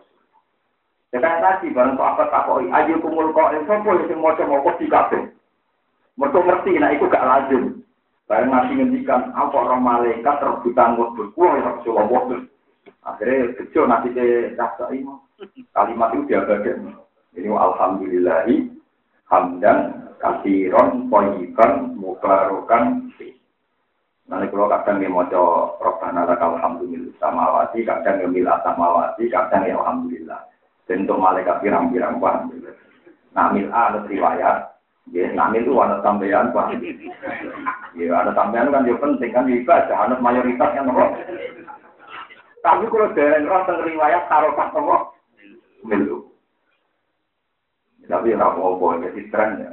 Ya kan tadi bareng sahabat takoi, ayo kumul kok sopo sing maca mau di kabeh. Mereka ngerti, nah itu gak lazim. Bareng nasi ngendikan, apa orang malaikat rebutan wah ya Rasulullah wabur. Akhirnya kecil nasi ke rasa ini, kalimat itu dia bagian. Ini alhamdulillahi, hamdan, kasiron, poyikan, mubarokan, Nanti kalau kadang yang mau lakal alhamdulillah samawati, kadang yang mila samawati, kadang yang alhamdulillah. Dan untuk malaikat pirang-pirang paham. Nah, mil A ada riwayat, ya, nah itu ada sampean pak. Ya, ada sampean kan juga penting kan ibadah, ada mayoritas yang nopo. Tapi kalau dari orang tentang riwayat taruh pas nopo, milu. Tapi ramu apa jadi tren ya.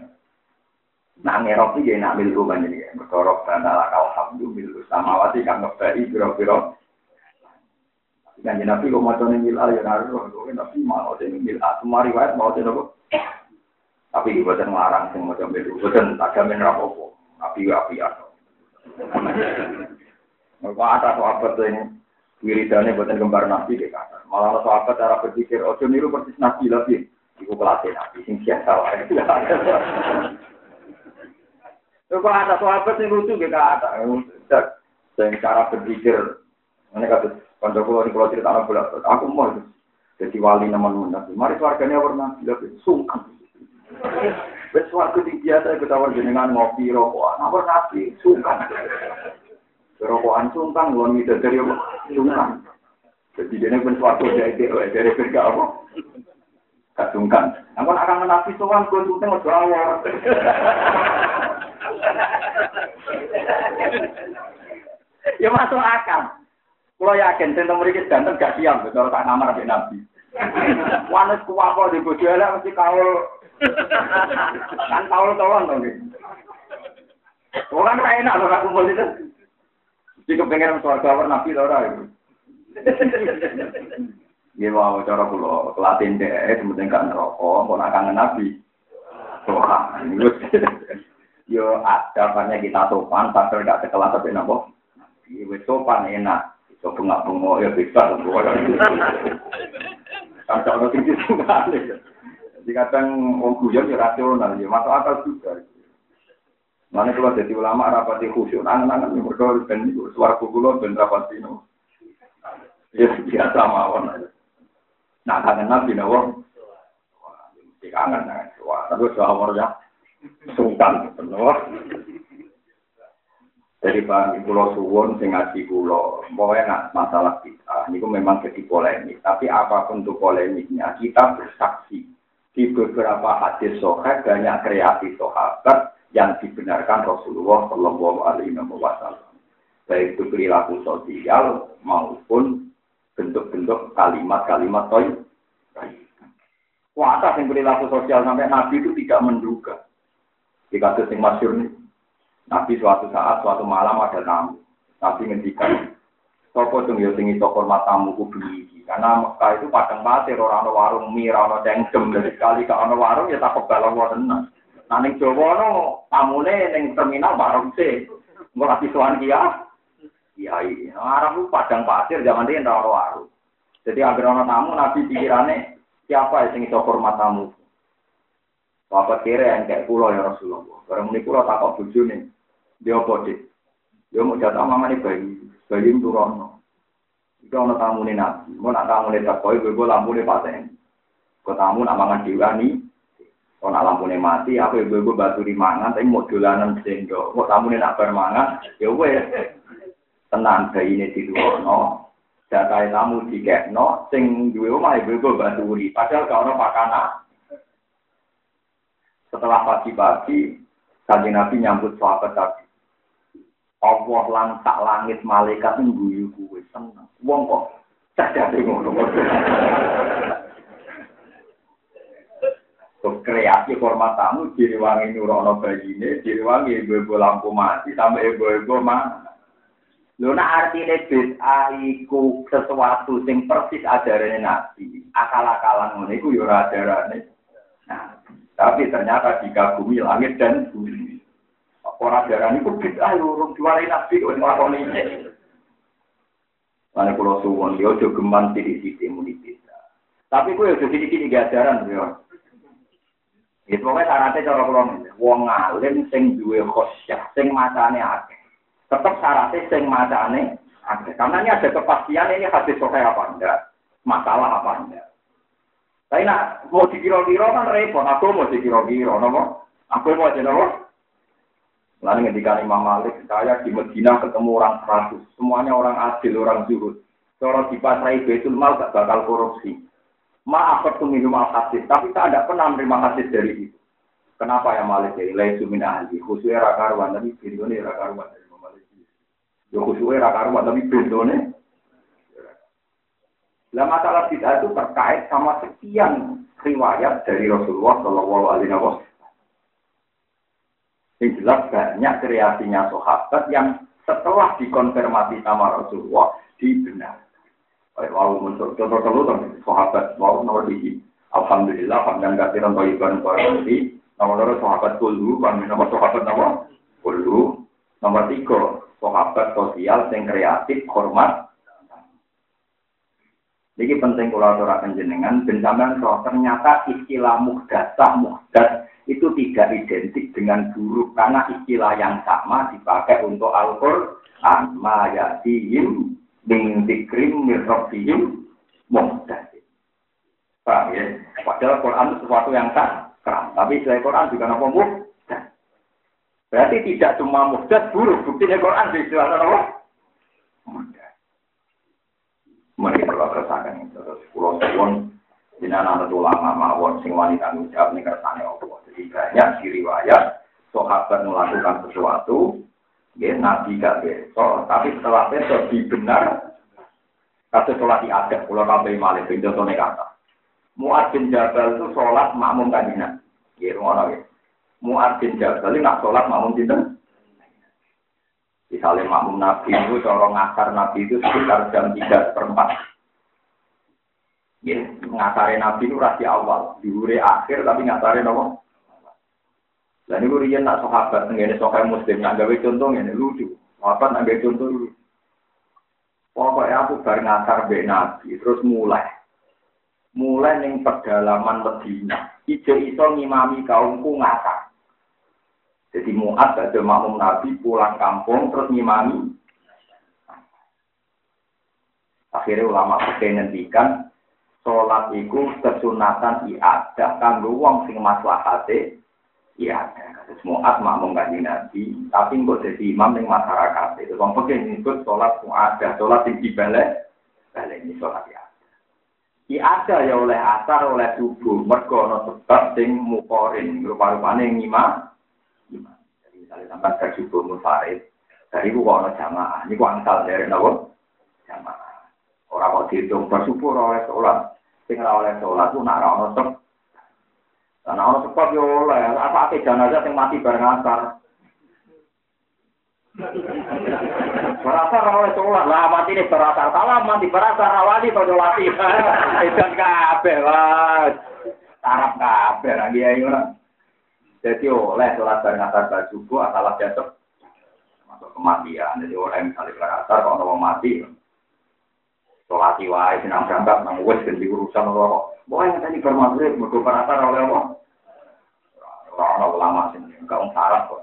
Nah, ngerok iki nak milu kan jadi berkorok dan ala alhamdulillah sama wati kang ngebaki biro-biro. Dan Nabi kok maca ning mil ya harus kok Nabi mau ning mil semua riwayat mau nopo. Tapi buatan larang sing maca milu, buatan tagamen rapopo. Nabi api atau. Kalau ada sahabat yang wiridane buatan gembar Nabi di kata. Malah sahabat cara berpikir, ojo niru persis Nabi lagi. Iku kelasnya Nabi, sing biasa lah. Kalau ada sahabat yang lucu kita ada. Dan cara berpikir, ini kata kanca kula di pulau cerita anak bola, aku mau jadi wali nabi. Mari keluarganya warna sungkan. Wes waktu di biasa tawar jenengan ngopi rokokan, nomor nabi sungkan. Rokokan sungkan, luar itu dari sungkan. Jadi dia pun suatu dari dari kerja apa? Kasungkan. Aku akan nabi soal gue sungkan mau awal. ya masuk akal. Kalau yakin, tentang mereka ganteng gak siap, kalau tak kamar sampai nabi. Wanes kuwako di bojo mesti kaul. Kan kaul tolong dong. Orang kayak enak loh aku kumpul itu. Jadi kepengen soal kabar nabi tau ora. Ya mau cara kula kelatin deh, sementing gak ngerokok, kok nak kangen nabi. Wah, yo ada banyak kita sopan, tapi tidak sekelas tapi nopo. Ibu sopan enak, itu bengak bengok ya bisa. Kan kalau tinggi sekali. Jadi kadang orang guyon ya rasional, ya masuk akal juga. Mana kalau jadi ulama rapati khusyuk, angan-angan yang berdua dan suara kukulo dan rapati no. Ya biasa mawon. Nah kangen nabi nawa. Mesti kangen, wah tapi suara ya sungkan benar. Jadi Pak Pulau Suwon sing ngaji Pulau, pokoknya masalah kita, ini memang jadi polemik. Tapi apa pun itu polemiknya, kita bersaksi di beberapa hadis sohabat banyak kreasi sahabat yang dibenarkan Rasulullah Shallallahu Alaihi Wasallam. Baik itu perilaku sosial maupun bentuk-bentuk kalimat-kalimat toy. Kuasa yang perilaku sosial sampai Nabi itu tidak menduga di kasus masyur nih. Nabi suatu saat, suatu malam ada tamu. Nabi ngendikan, Sopo dong ya sing iso hormat tamu ku Karena Mekah itu padang pasir, orang ada warung mie, orang ada cengkem. Dari sekali ke ana warung ya tak balong tenan. Nah ning Jawa no tamune ning terminal warung sih. Engko lagi sowan kia. Iya, iya. Arab itu padang pasir, zaman dia ora warung. Jadi agar ana tamu, Nabi pikirannya, siapa yang iso hormat tamu? Bapak kira yang kayak pulau ya Rasulullah. Barang ini pulau tak kok buju nih. Dia apa? Dia mau mama nih bayi. Bayi itu rono. Itu orang tamu nih nabi. Mau nak tamu nih tak koi, gue lampu nih paten. Kau tamu nak mangan diwani. Kau nak lampu nih mati, aku ibu gue batu di mangan. Tapi mau dolanan sendok. Kau tamu nih nak bermangan. Ya gue tenang bayi ini di rono. Datai tamu di no. Sing dua rumah ibu gue batu. Padahal kau orang pakanan. Setelah pagi-pagi, kanji Nabi nyambut sahabat tadi. Allah lan tak langit malaikat ngguyu kuwe seneng. Wong kok cacat ngono. kreasi hormat tamu diriwangi nurono bayine, diriwangi ibu-ibu lampu mati sampai ibu-ibu mana. Lho nak artine bid'ah iku sesuatu sing persis ajarane Nabi. Akal-akalan ngono iku ya ora ajarane. Nah, tapi ternyata dikagumi langit dan bumi. Ora darani ku bid'ah lho urung diwali nabi kok nglakoni iki. Mane kula suwun yo aja geman sithik-sithik muni bid'ah. Tapi kuwi aja sithik-sithik gajaran yo. Itu pokoknya syaratnya cara kula wong alim sing duwe khosyah, sing macane akeh. Tetep syaratnya sing macane akeh. Karena ini ada kepastian ini hadis sahih apa enggak, masalah apa enggak. Tapi nak mau dikira-kira kan repot, aku mau dikira-kira, nopo? Aku mau aja nopo? Lalu ketika Imam Malik, saya di Medina ketemu orang seratus, semuanya orang adil, orang zuhud. Kalau di pasrai Betul Mal gak bakal korupsi. Maaf tuh minum hadis, tapi saya tidak pernah menerima hadis dari itu. Kenapa ya Malik jadi lain sumin ahli, khususnya rakaruan, tapi videonya rakaruan dari Malik. Ya khususnya rakaruan, tapi videonya. Nah masalah kita itu terkait sama sekian riwayat dari Rasulullah Shallallahu Alaihi Wasallam. Yang jelas banyak kreasinya sahabat yang setelah dikonfirmasi sama Rasulullah dibenar. Wow, untuk contoh contoh sahabat wow nomor tiga. Alhamdulillah, hamdan kasiran thayyiban barokati. Nomor dua sahabat kulu, nomor sahabat nomor kulu. Nomor tiga sahabat sosial yang kreatif, hormat. Jadi penting kalau aturakan jenengan, benjamin roh ternyata istilah muhdasah muhdas itu tidak identik dengan buruk karena istilah yang sama dipakai untuk Al-Qur'an. Ma yatihim min dikrim mirrobihim muhdasin. Paham ya? Padahal Quran itu sesuatu yang sakral. Tapi selain Quran juga nama muhdas. Berarti tidak cuma muhdas buruk. Buktinya Quran di istilah apa? Muhdas. Mari kalau itu. Terus pulau suwon. Jinan anak ulama mawon sing wanita tanggung jawab kersane Allah. Jadi banyak riwayat sahabat melakukan sesuatu Ya, nabi gak besok, tapi setelah besok dibenar, kata sholat di adat, pulau kabeh malik, contohnya kata. Mu'ad bin Jabal itu sholat makmum kanjina. Ya, ngono ya. Mu'ad bin Jabal itu sholat makmum dinten. Misalnya makmum Nabi itu, corong ngasar Nabi itu sekitar jam 3 per 4. Ya, ngasarin Nabi itu rasi awal, di akhir tapi ngasarin apa? Lah niku riyen nak sahabat ngene sahabat muslim nak gawe contoh ngene lucu. Apa nak gawe contoh lucu. Pokoknya aku bar ngasar mbek Nabi terus mulai. Mulai ning pedalaman Medina. Ijo iso ngimami kaumku ngasar. Jadi muat ada makmum Nabi pulang kampung terus ngimami. Akhirnya ulama fikih ngendikan sholat iku kesunatan iadah kanggo wong sing maslahate Iya, kasus muat makmum kaji nabi, tapi nggak jadi imam yang masyarakat. Itu bang pakai nyebut sholat ada sholat yang dibalik, balik ini sholat. Iya ada ya oleh asar oleh subuh, mereka no sebab sing mukorin. Jadi misalnya sampai ke subuh mufarid, dari gua no jamaah, ini gua angsal dari nawa jamaah. Orang kok dihitung bersubuh oleh sholat, sing oleh sholat tuh nak ono karena orang sebab ya oleh, apa ake jenazah yang mati bareng asar. Berasar oleh sholat lah mati ini berasar salah mati berasar awali pada mati. Edan lah. Tarap kabeh lagi ya orang. Jadi oleh sholat bareng asar bar subuh asal jatuh masuk kematian. Jadi oleh misalnya berasar kalau mau mati. Sholat wae senang berangkat nang wes dan urusan Allah. Wah yang tadi bermaksud mergo berasar oleh Allah. Orang ulama sini, enggak orang sarap kok.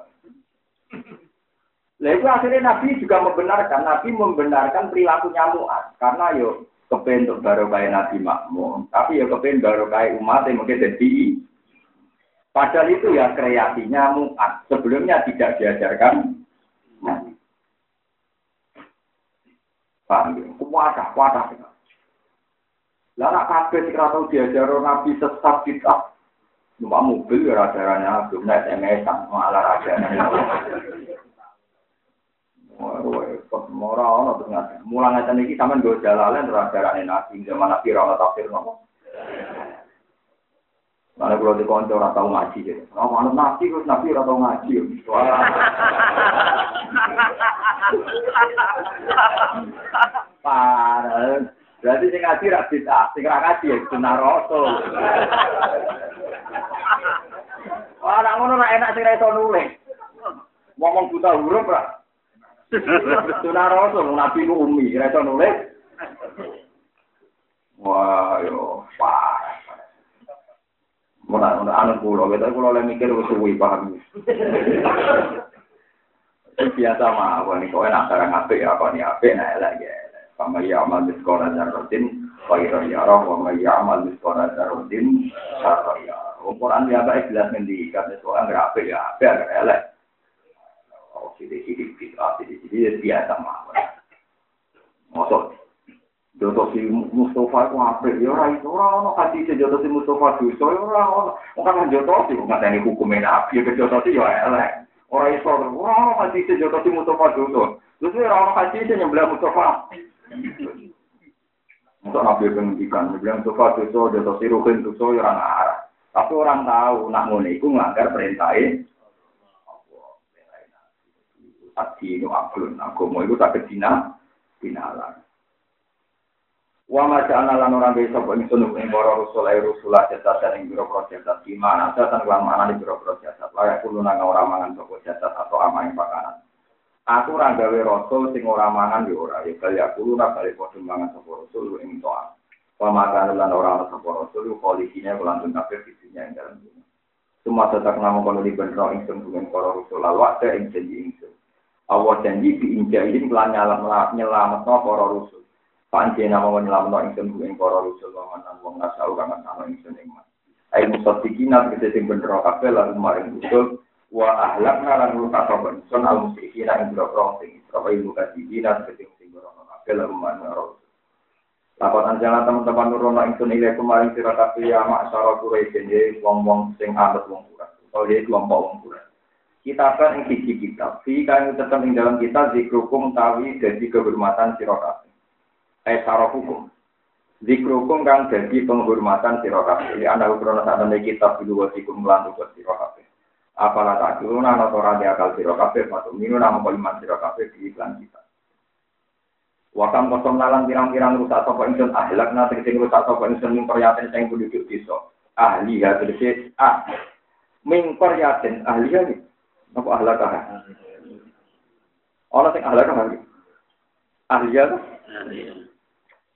Itu akhirnya Nabi juga membenarkan, Nabi membenarkan perilakunya Mu'ad. Karena yo kepen untuk baru kayak Nabi makmum, tapi yo kepen baru kayak umat yang mungkin jadi. Padahal itu ya kreasinya Mu'ad. Sebelumnya tidak diajarkan. Paham ya? Wadah, wadah. Lah nak kabeh sing diajar Nabi sesat kita numpak mobil ya radaranya belum naik SMS malah radarnya Mora ono ternyata. Mulang ngeten iki sampean go jalalen radarane nabi zaman nabi ra tafsir nopo. Mana kalau di konco ora tau ngaji gitu. Oh, manut nabi terus nabi ora tau ngaji. Parah. Berarti sing ngaji ra bid'ah, sing ra ngaji ya sunah rasul. Ora ngono ora enak sing ra iso nulis. Ngomong buta huruf lah. Sunah Rasul, Nabi ku umi, kira nulis. Wah, yo, parah. Mula, mula anak pulau, kita pulau yang mikir wis suwi paham. Biasa mah, wah nih kau enak sekarang apa ya, apa nih apa, nah lagi. Kama ya amal di sekolah jarotin, kaya ya roh, kama ya amal di sekolah jarotin, kaya. Ukuran dia baik jelas karena sekolah nggak apa ya, apa ya, elek. Oh, sidik-sidik, sidik-sidik, biasa mah. Masuk, Jodoh si Mustafa itu apa? Ya orang itu orang orang hati si jodoh si Mustafa itu so orang orang orang kan jodoh sih nggak ada hukumnya nabi ya jodoh sih ya elek. Itu orang orang hati si jodoh si Mustafa itu terus orang orang hati si nyembelih Mustafa. Untuk nabi pendidikan nyembelih Mustafa itu jodoh si Ruhin itu so orang arah tapi orang tahu nak ngono itu ngelanggar perintahnya Adi nu aklun, agama itu tak kedina, dinalan. Wa ma ja'alna lan ora bisa kok ingsun ing para rasul ay rasul jasa ing biro jasa di mana jasa lan mana di biro jasa layak nang ora mangan sapa jasa atau amaing pakanan. Aku ora gawe rasul sing ora mangan yo ora. Ya kaya kulo ora kali padha mangan sapa rasul ing toa Wa ma kana lan ora ana sapa rasul koalisine kelantun kabeh visinya ing dalam dunia Semua tetap nama kono di benro ingsun dengan para rasul lalu ada ing janji ingsun. Allah janji diinjain kelan nyelamat para rasul Panci nama nyelamat ingsun ing para rusul wa manan wong nasau kang ana ingsun ing mas. Ai musaddiqina kete sing bener kabeh lan maring rusul wa ahlakna lan rusak kabeh sun al musyrikina ing boro sing Israil muka dina kete sing bener kabeh lan maring rusul. Lapan anjala teman-teman nurono ingsun ile kemarin sira kabeh ya masyara Quraisy ye wong-wong sing anut wong kurat. Oh ye kelompok wong kurat. Kita kan ing siji kitab, fi kang tetep ing dalam kita zikrukum tawi dadi kehormatan sira. Eh saro hukum. Zikrukum kang penghormatan sira. Ya ana ukrono sak temne kitab dulu wasikum lan tugas sira kabeh. Apalah tak dulu ana ora akal sira kabeh minu nama kalimat sira kabeh di iklan kita. Wakam kosong nalan pirang-pirang rusak sapa ingsun ahlak na tegese rusak sapa ingsun ning peryaten sing penduduk desa. Ahli ya tegese ah ming peryaten ahli ya apa ahlak ah. Ana sing ahlak ah. Ahli ya.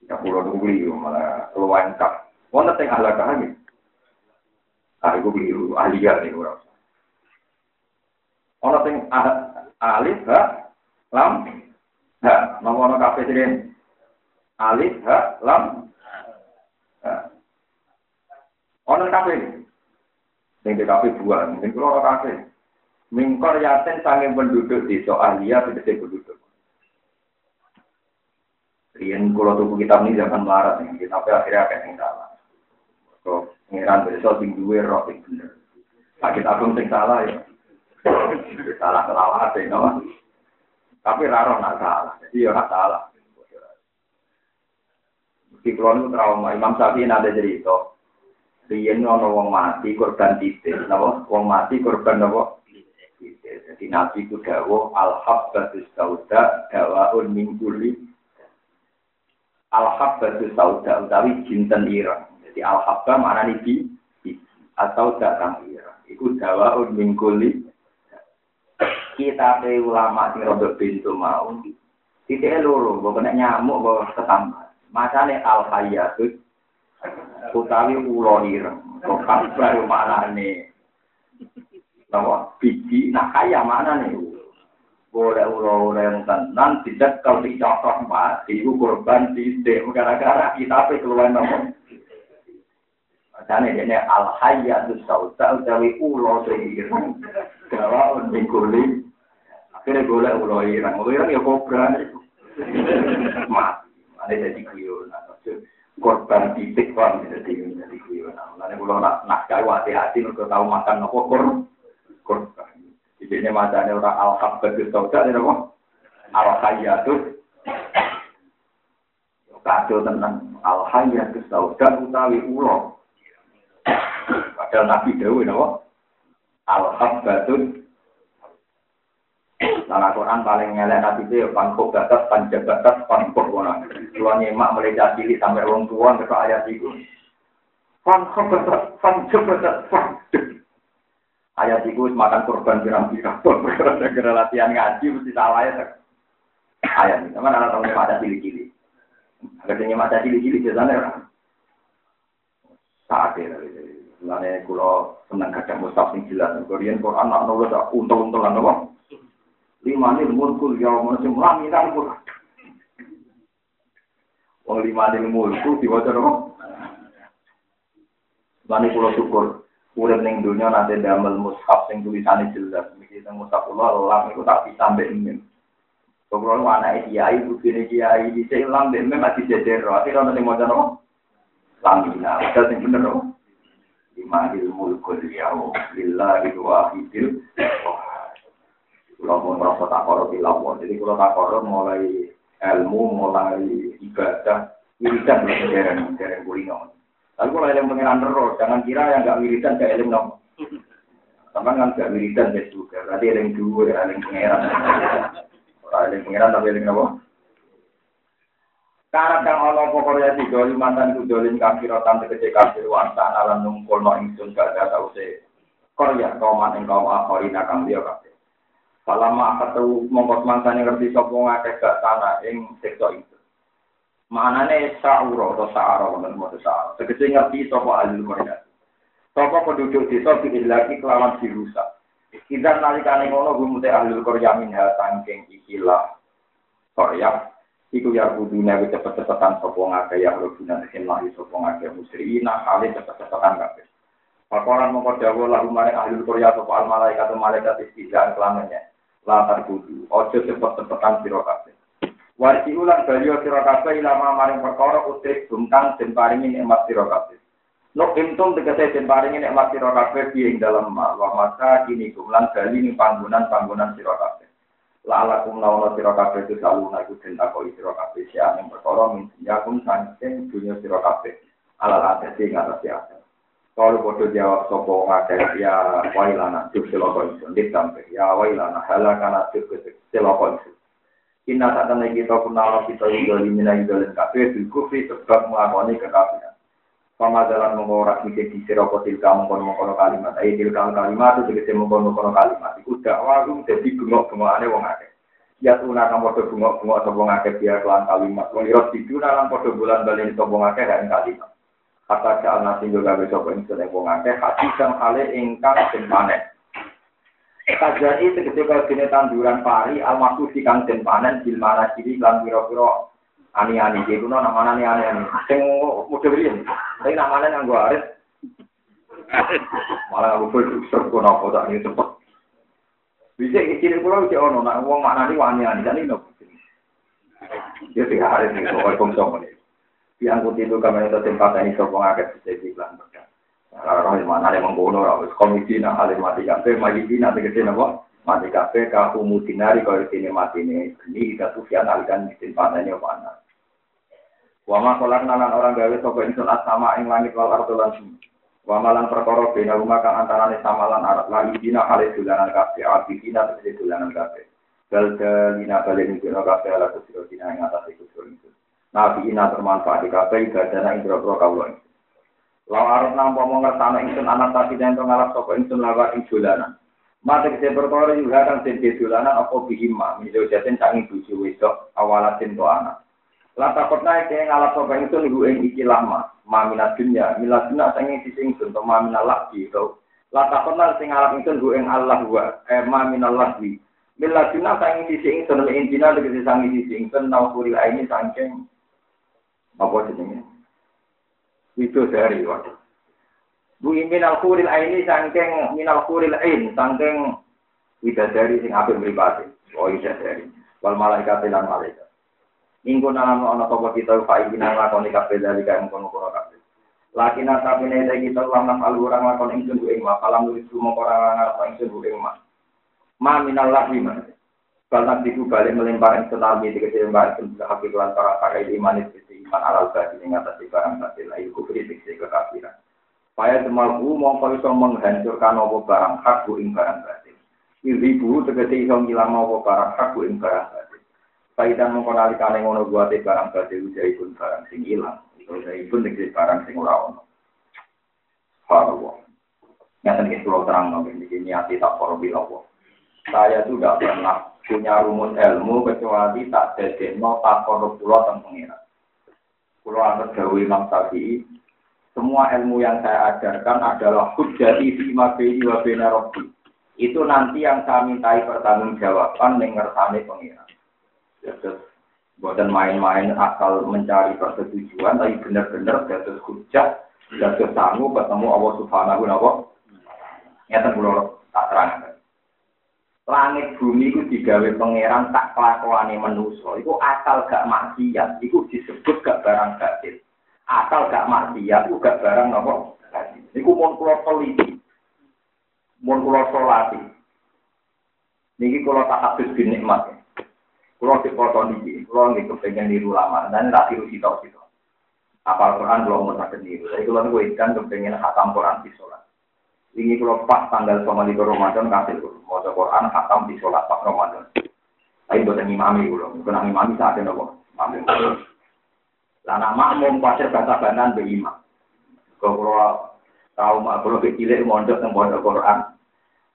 Ya pulau beli malah keluar kap. Wanda teng ahla kahani. Ah, beli ahli ya nih orang. Orang teng alif ha lam ha. Nama orang kafe sini. Alif ha lam ha. Kafe. Sing di kafe buah, sing keluar kafe. Mingkor yaten sange penduduk di soal dia penduduk. Rian kalau tubuh kitab ini jangan melarat nih, kitabnya akhirnya akan yang salah. Kok pengiran besok sing duwe roh sing bener. Sakit agung sing salah ya. Salah kelawat ya, no? Tapi raro nak salah, jadi ya nak salah. Di kulon itu trauma, Imam Syafi'i ada cerita. Rian ono wong mati korban titik, napa? Wong mati korban napa? Jadi Nabi itu dawo al-habbatus sauda dawaun min kulli al-habbatu sauda utawi jinten ireng. Jadi al-habba mana nih atau datang ireng. Iku dawa mingkuli. Kita pe ulama sing rodok pintu mau. Titik loro, bukan nyamuk, bawa ketambahan. Masane al-hayatut utawi ulo ireng. Kok kabar mana nih? Bahwa biji, nah kaya mana nih? Boleh ulo yang tenan tidak kalau dicokok mati itu korban tidak gara-gara kita pe keluar nomor. Makanya ini al hayatu sauda utawi ulo seiring gawa untuk kulit akhirnya boleh ulo irang ulo irang ya kobra. Mati ada jadi kuyon korban titik kan jadi kuyon lalu kalau nak nak hati-hati untuk tahu makan nopo korban jadi ini macamnya orang al-habbatus sauda, ini apa? Al-hayatus. Kacau tentang al-hayatus sauda utawi ulo. Padahal Nabi Dawu, ini apa? Al-habbatus. Nah, Quran paling ngelek Nabi itu ya pangkuk batas, panjang batas, pangkuk wana. Nyemak mulai cilik sampai orang tua, ayat itu. Pangkuk batas, panjang batas, pangkuk. Ayat itu makan korban pirang-pirang. Gara-gara latihan ngaji mesti salah ya. Ayat ini. Sama anak tahu ada cili-cili. Akhirnya mata cili-cili biasanya orang. Saat ini. Mulanya kalau senang kadang mustaf yang jelas. Korean Quran nak nulis untung-untungan apa? Lima ini mulkul ya manusia melaminan Quran. Wong lima ini mulkul diwajah apa? Mulanya kalau syukur. Urip ning dunya nanti damel mushaf sing tulisane jelas iki teng mushaf kula lam iku tak bisa mbek mim Kalau lu anak kiai, bukti kiai, sini lam deh, memang masih. Tapi kalau nanti mau jono, lam bina, ada yang bener roh. Lima ilmu kuliah, lillah itu wahidil. Kalau mau merasa tak korup di jadi kalau tak korup mulai ilmu, mulai ibadah, wiridan dereng, dereng kulino. Tapi kalau eling pengiran terus, jangan kira yang nggak wiridan gak eling dong. Sama kan gak wiridan ya juga, berarti eling dua, eling pengiran. Orang eling pengiran tapi eling apa? Karena kang ono pokoknya tiga mantan kudolin kafirotan tegese kafir wantan alam nungkul no ingsun gak ada tau se. Korea kauman ing kaum akhirina kang dia kafir. Salama ketemu mongkos mantan yang ngerti sopo ngakeh gak tanah ing sektor itu. Manane sa'uro atau sa'ara wonten moto sa'ara. Tegese ngerti sapa ahli Korea. Sapa penduduk desa lagi kelawan dirusak. Kita nalikane ngono gumute ahli Korea minha tangking ikilah Korea. Iku ya kudune wis cepet-cepetan sapa ngake ya rubuna sing lahi sapa ngake musrina hale cepet-cepetan kabeh. Pakoran mongko dawuh lalu mare ahli Korea sapa al malaikat malaikat istizan kelamanya. Latar kudu, ojo cepet-cepetan sira kabeh. Warji ulang baliyo sira kabeh ilama maring perkara utrik bungkang den paringi nikmat sira kabeh. Nuk intum tegese den paringi nikmat sira kabeh ing dalem wa masa kini kumlan bali ning panggonan-panggonan sira sira kabeh itu selalu naku den takoi sira kabeh ing perkara min yakum saking dunya sira kabeh. Alal atase ing atase ate. Kalau bodoh jawab sopo ngakeh ya wailana juk seloko isun ditampe ya wailana halakana juk seloko isun. Inna saat ini kita kenal kita idoli mina idolin kafe bil kufri sebab melakoni kekafiran. Pama jalan mengorak mikir di siroko tilka mengkono kalimat. Ayo tilka kalimat itu juga mengkono kalimat. Iku dakwah itu jadi bengok bengok aneh wong akeh. Ya tuna kamu podo bengok bengok sobong akeh biar kelan kalimat. Wong irot tidur dalam podo bulan balik sobong akeh dan kalimat. Kata jalan nasi juga besok ini sedang wong akeh. Hati sang hale ingkang simpanen. Kajai tegese kaya dene tanduran pari almaku di kang den panen bil mana ciri lan pira-pira ani-ani iki kuno namane ani-ani. Sing mudah riyen. Tapi namane nganggo arit. Malah aku full serko napa tak ini cepet. Bisa iki kula iki ono nak wong maknani wani-ani kan ini. Ya tiga hari ini kok ini. Yang putih itu kami itu tempat ini sopo ngakit bisa iklan Roh mana yang mengkono, harus komisi nah alim mati kafe, majidi nanti ke sini apa? Mati kafe, kahu mutinari kalau sini mati ini, ini kita sufian alikan miskin panahnya mana? Wama kolak nalan orang gawe sopo insun sama ing langit wal ardo lan bumi. Wamalan perkara bina rumah kang antarane samalan arat lagi dina kali dulanan kafe, api dina tegese dulanan kafe. Bal dalina balen dina kafe ala kusiro dina ing atas iku Nabi ina bermanfaat di kafe ibadana ing boro-boro kawula Lawa arep nampa mau ngertano ingsun anak tadi dan ngalap sapa ingsun lawa ing dolanan. Mate kese perkara juga kan sing dolanan apa bihima, miso jaten sangi bojo wedok awalatin to anak. Lata kota ke ngalap sapa ingsun iku ing iki lama, maminat dunya, milat dunya sangi sisi ingsun to maminal lagi to. Lata kota sing ngalap ingsun iku ing Allah wa eh maminal lagi. Milat dunya sangi sisi ingsun ing dina tegese sangi sisi ingsun naufuri aini sangking apa jenenge? Itu dari waktu. Bu minal kuril aini sangking minal kuril ain sangking dari sing apik mripate. Oh dari. Wal malaikat lan malaikat. Minggu nalam ana sapa kita fa iki nang lakoni kabeh dari kaya mengkono-kono kabeh. Lakina tapine kita lama kalu orang lakon ingsun ku ing ma kalam nulis mongko ora ngarep ingsun ku ing ma. Ma minal lahmi man. Kalau itu balik melempar yang tsunami di kecil mbak sudah hakik lantaran pakai iman iman alal badi yang atas barang batil itu kufri diksi kekafiran. Supaya semalku mongko iso menghancurkan apa barang hak bu ing barang batil. Ibu tegese iso ngilang apa barang hak bu ing barang batil. Faidan mongko nalikane ngono buate barang batil jadi pun barang sing ilang. Itu jadi pun tegese barang sing ora ono. Subhanallah. Yang tadi pulau terang nabi ini hati tak Allah. Saya tuh pernah punya rumus ilmu kecuali tak dedek no tak korup pulau tentang. Pulau antar gawe Syafi'i, semua ilmu yang saya ajarkan adalah hujjati fi mabini wa bina Itu nanti yang saya mintai pertanggungjawaban mengertani pengiran. Jadi, buatan main-main asal mencari persetujuan, tapi benar-benar jatuh hujjah, jatuh sanggup ketemu Allah Subhanahu wa Ta'ala. Nyata pulau tak terang langit bumi itu digawe pangeran tak kelakuane manusa. Iku asal gak maksiat iku disebut gak barang batil asal gak maksiat iku gak barang napa iku mun kula teliti. Mun kula salati niki kula tak habis bin nikmat kula dipoto niki kula niki kepengin niru lama. Dan tak tiru sitok-sitok. Apal Quran kula mau tak niru. Saya kula niku ikan kepengin khatam Quran di sholat ini kalau pas tanggal sama di Ramadan kasih mau Quran khatam di sholat pas Ramadan. Tapi buat imami kalau bukan imami saat ini kok. Imami. Lah nak makmum pasir bahasa banan be imam. Kalau mak kalau kecil mondok yang mondok Quran.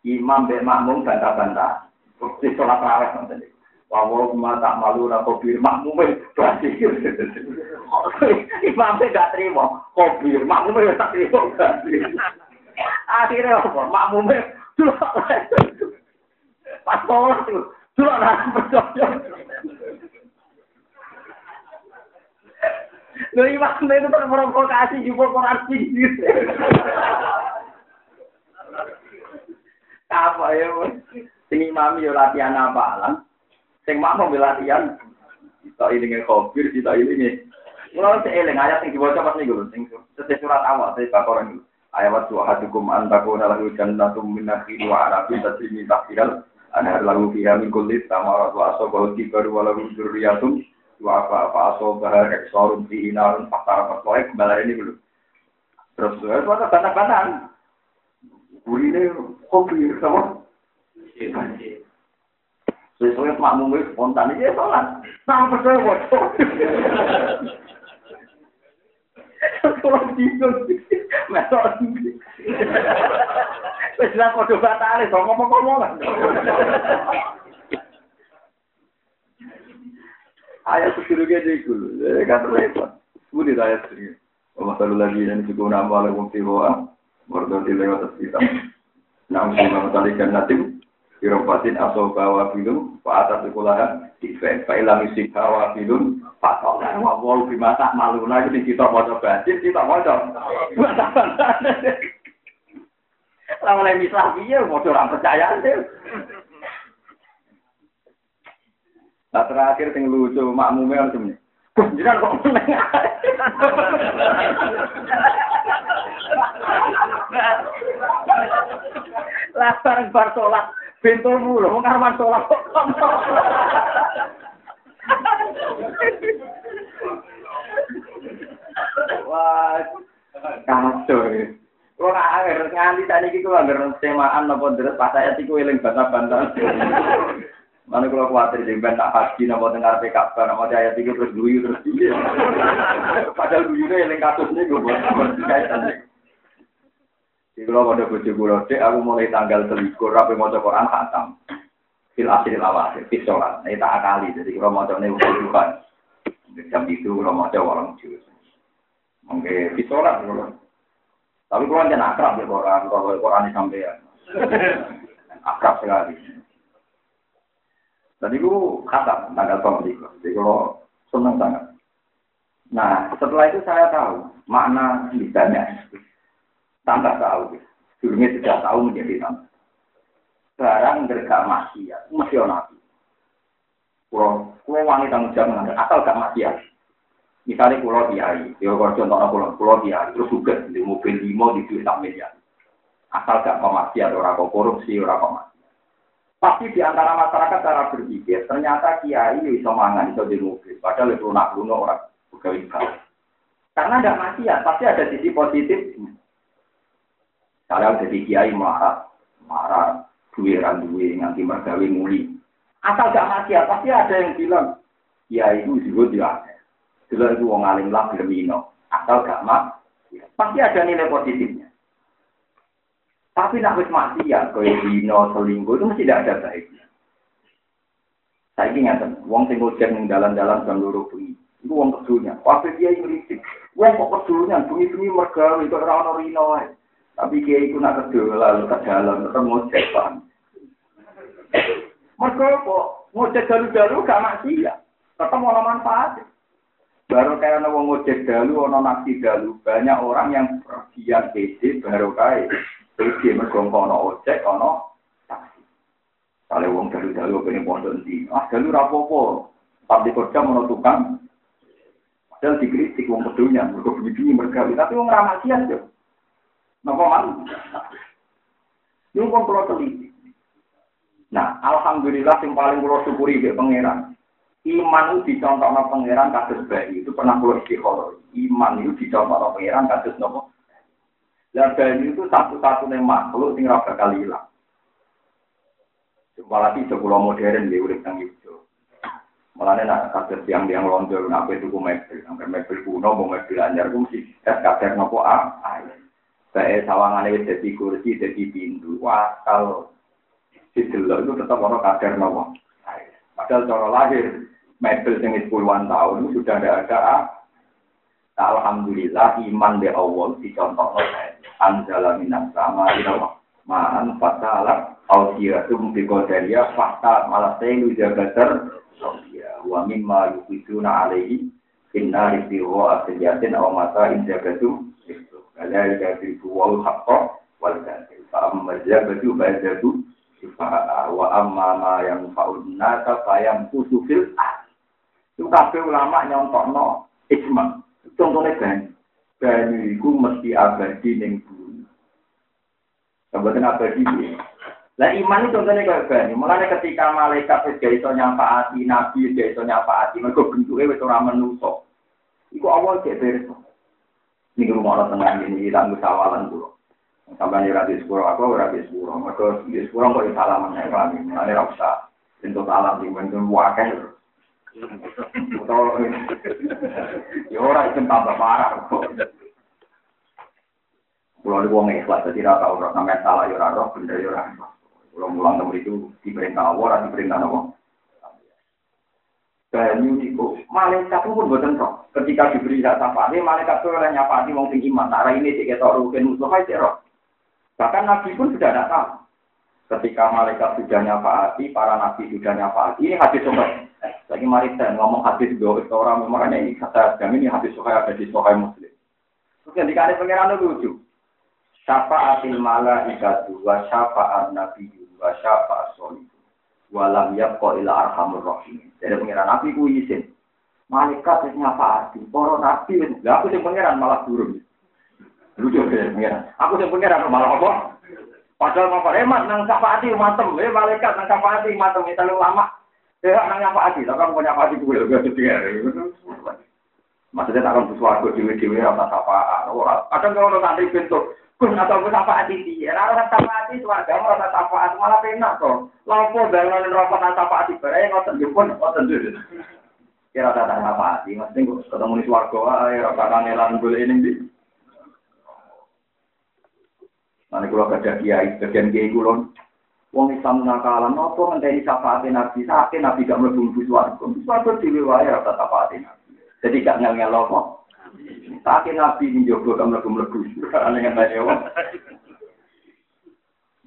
Imam be makmum bantah-bantah. Di sholat raweh nanti. Wawo tak malu nak bir makmum berarti imam gak terima kopir makmum tak terima Akhirnya apa? Makmumnya dulu pas sholat itu dulu lah percaya. Lo imam itu terprovokasi juga Quran tinggi. Apa ya? Sing imam yo latihan apa lah? Sing makmum latihan kita ini ngekobir, kita ini. Kalau saya eling ayat yang dibaca pas nih gue, sing surat awal, saya bakoran dulu. Ayat wa hadukum an takuna lahu jannatum min nakhil wa anabin tajri min tahtiha anhar lahu fiha min kulli thamarat wa asabahu tibaru wa lahu dzurriyyatun wa apa apa asabaha eksorun fi narun fakara fatwa kembali ini dulu terus itu ada bantah-bantahan. Ini kopi sama Sesuai makmum spontan. Aja sholat. Nah, percaya bocor. Kalau bingung. Mesok. Wis lah padha batale kok ngomong-ngomong. Ayat sedurunge iku lho, kan repot. Mudi ayat sedurunge. Wa masalu lagi yang juga nama wong tiwa, warga di lewat kita. Namun sama tali kan natim, Irofatin atau bawa film, Pak atas sekolahan, Ifen, Pak ilang isi bawa film, Pak Tol, Wah, mau mata malu lagi, kita mau coba, kita mau. Lah mulai mislah piye mau orang percaya sih. Nah terakhir sing lucu makmume langsung nih. Jangan kok meneng. Lah bareng bar salat bentumu lho wong karwan salat kok. Wah, kacau ya. Kalau nggak akhir nganti tadi kita agar semaan nopo deres pas saya tiku eling bantah-bantah. Mana kalau khawatir jadi tak haji nopo dengar PKB nopo ayat tiga terus guyu terus guyu. Padahal guyunya eling kasusnya gue buat kaitan. Kalau pada bujuk pulau aku mulai tanggal selikur rapi mau Quran khatam. Fil asil awal, fil. Ini tak akali. Jadi kalau mau coba nih bukan. Jam itu kalau mau coba orang jus. Mungkin fil sholat kalau tapi kalau jangan akrab ya Quran, kalau Quran sampai ya. akrab sekali. Tadi itu kata tanggal pembeli. Jadi kalau senang sangat. Nah, setelah itu saya tahu makna misalnya tambah tahu. Dulunya sudah tahu menjadi tambah. Sekarang gerga maksiat, mesti nabi. Kalau kalau wanita tanggung jawab asal gak maksiat. Misalnya pulau kiai, ya kalau contohnya pulau pulau kiai, terus juga di mobil limo di duit miliar. Asal gak pemaksiat, orang kok korupsi, orang pemaksiat. Pasti di antara masyarakat cara berpikir, ternyata kiai bisa mangan bisa di mobil, padahal itu lunak orang pegawai. Karena ada maksiat, pasti ada sisi positif. Kalau jadi kiai marah, marah, duweran duwe nganti mergawe muli. Asal gak maksiat, pasti ada yang bilang, kiai itu juga dia Dulu itu wong alim lah bermino. Asal gak mak. Pasti ada nilai positifnya. Tapi nak wis maksiat, kaya dino selingkuh itu mesti tidak ada baiknya. Saya ingat, wong sing ngojek ning dalan-dalan jam loro bengi. Iku wong kedunya. Dia ngritik, wong kok kedunya bengi-bengi mergawe kok ora ono rino. Tapi kiai iku nak kedua lalu ke dalam terus ngojek pan. Mergo kok ngojek dalu-dalu gak maksiat. Tetap ono manfaat. Baru kayak wong ngojek dalu, ono naksi dalu. Banyak orang yang pergian PC baru kayak Iki mergo ono ojek ono taksi. Kale wong dalu-dalu pengen pondok ndi. Ah dalu ra apa-apa. Tapi kerja ono tukang. Padahal dikritik wong kedunya mergo begini mereka tapi wong ra maksiat Napa man? Wong kula teliti. Nah, alhamdulillah yang paling kula syukuri ke pangeran. Iman itu dicontohkan pangeran kasus bayi itu pernah kula istiqoroh. Iman itu dicontohkan pangeran kasus nopo dan bayi itu satu-satunya makhluk yang rasa kali hilang. Apalagi sekolah modern di urip yang itu. Malah nak kasus yang yang lonjol, nak itu mebel, sampai mebel kuno, mau mebel anyar, gue mesti kader nopo a, Saya sawangan itu jadi kursi, jadi pintu. Wah, kalau di itu tetap orang kader nopo. Padahal cara lahir, mebel yang puluhan tahun sudah ada ada. Alhamdulillah iman di Allah dicontoh oleh anjala minas sama ila ma'an fatala ausiyatum bi qadariya fakta malah selu jagater ya wa mimma yufiduna alaihi inna risiwa asyatin aw mata jagatum itu kadari kadri wal fa amma jabatu ba'datu wa amma ma yang fa'udna nasa fayam kusufil itu kabeh ulama nyontokno ijma Contohnya banyu. Banyu itu mesti abadi ning bumi. Kebetulan abadi ya. Lah iman itu contohnya kayak banyu. Mulanya ketika malaikat wis gak iso nyafaati, nabi wis gak iso nyafaati, mergo bentuke wis ora menungso. Iku awal beres. Ini rumah orang tengah ini, kita musawalan dulu. Sampai di sepuro aku ora di sepuro. Mergo di sepuro kok salaman nek lagi. Mulane ora usah. Bentuk salam di bentuk wakil. Utawa ya ora itu tambah parah niku wong ikhlas dadi ra tau ora sampe salah ya ora roh bener ya ora. Kulo mulang temu itu diperintah Allah diperintah apa? Banyu niku malaikat pun boten roh. Ketika diberi hak syafaat, malaikat itu oleh nyapati wong sing iman. Nah, ini sik ketok rugen musuh ae roh. Bahkan Nabi pun sudah tidak tahu. Ketika malaikat sudah nyafaati, para nabi sudah nyafaati, ini hadis sobat. Lagi mari saya ngomong hadis dua orang makanya ini kata kami ini hadis sokai ada di sokai muslim. Terus yang dikali pengiran lucu. Syafa'atil malaikatu wa syafa'at nabiyyu wa syafa'at solihu. Walam yabqa ila arhamur rahim. Jadi pengiran nabi ku izin. Malaikat wis nyafaati, para nabi. Lah aku sing pengiran malah turun. Lucu ya pengiran. Aku sing pengiran malah apa? Padahal mau hemat nang syafaati matem, eh malaikat nang syafaati matem itu lama. Ya, nang apa aja, tapi punya apa lebih sedih. Maksudnya tak akan sesuatu dewi-dewi apa apa. Kadang kalau santri pintu, kun atau gue apa aja sih. Rasa apa aja suarga, rasa apa aja malah penak kok. Lampu rokok dan apa aja, berarti ngotot jepun, ngotot dulu. Kira kata apa aja, maksudnya gue ketemu di suarga, ya rasa kangelan gue ini di. Nanti kalau kerja kiai, bagian kiai kulon, Wong Islam nakalan, nopo ngenteni syafaat Nabi, saat Nabi gak mlebu mlebu swarga. Swarga dhewe wae ora syafaat Nabi. Jadi gak ngel-ngel apa. Saat Nabi ini jogo gak mlebu mlebu. Ana ngenteni wong.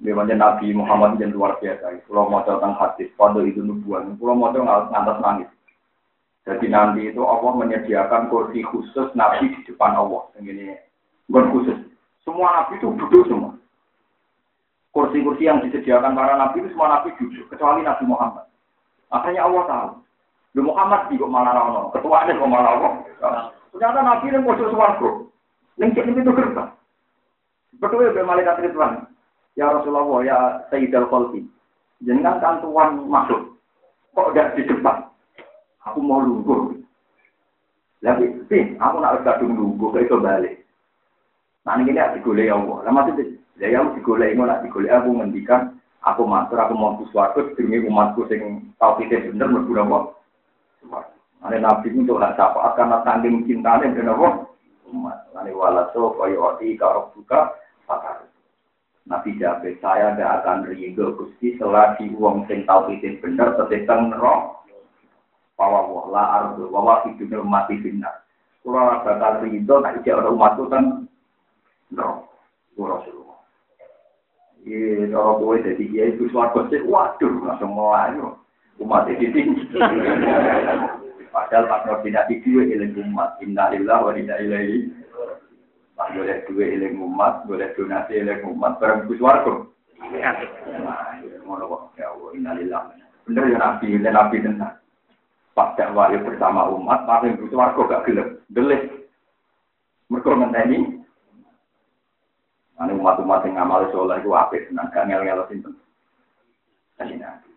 Memangnya Nabi Muhammad yang luar biasa. Kalau mau tentang hadis, pada itu nubuan. Kalau mau ngantas nangis. Jadi nanti itu Allah menyediakan kursi khusus Nabi di depan Allah. Ini bukan khusus. Semua Nabi itu duduk semua kursi-kursi yang disediakan para nabi itu semua nabi jujur, kecuali Nabi Muhammad. Makanya Allah tahu. Nabi Muhammad di kok malah rano, ketuanya kok malah Allah. Ternyata nabi ini musuh suwargo. Lengkit itu. Betul ya malaikat Ridwan. Ya Rasulullah, ya Sayyidal Qalbi. Jangan kan tuan masuk. Kok tidak di depan? Aku mau lungguh. Lagi, sih, aku nak kadung lungguh, itu balik. Nah ini ada digoleh Allah. Lah maksudnya, ya yang digoleh ini nak digoleh aku ngendikan, aku matur, aku mau suatu demi umatku sing tau kita bener berguna apa. Ane nabi itu tidak syafaat karena tanding cinta ini benar apa? Umat. Ane wala sofa oh, yu'ati karok buka pakar. Nabi jabe saya tidak akan rindu kusti selagi uang sing tau itu benar tetap roh. Bawa wala ardu wawa hidupnya umat di Kula Kurang bakal rindu tak ada orang umat itu kan roh. Kurang suruh. Ini orang boleh jadi kiai itu suar kusti waduh langsung mulai. Umat itu. Padahal pas koordinasi dua ilang umat, innalillah wa inna ilaihi Pak boleh dua iling umat, boleh donasi iling umat, barang bus warga. Nah, ngono kok, ya Allah, innalillah. Bener ya Nabi, ya Nabi tenang. Pas dakwah bersama umat, paling bus warga gak gelap, gelis. Mereka ngenteni. Ane umat-umat yang ngamal soleh itu apik, tenang, gak ngel-ngel sinten. Kasih Nabi.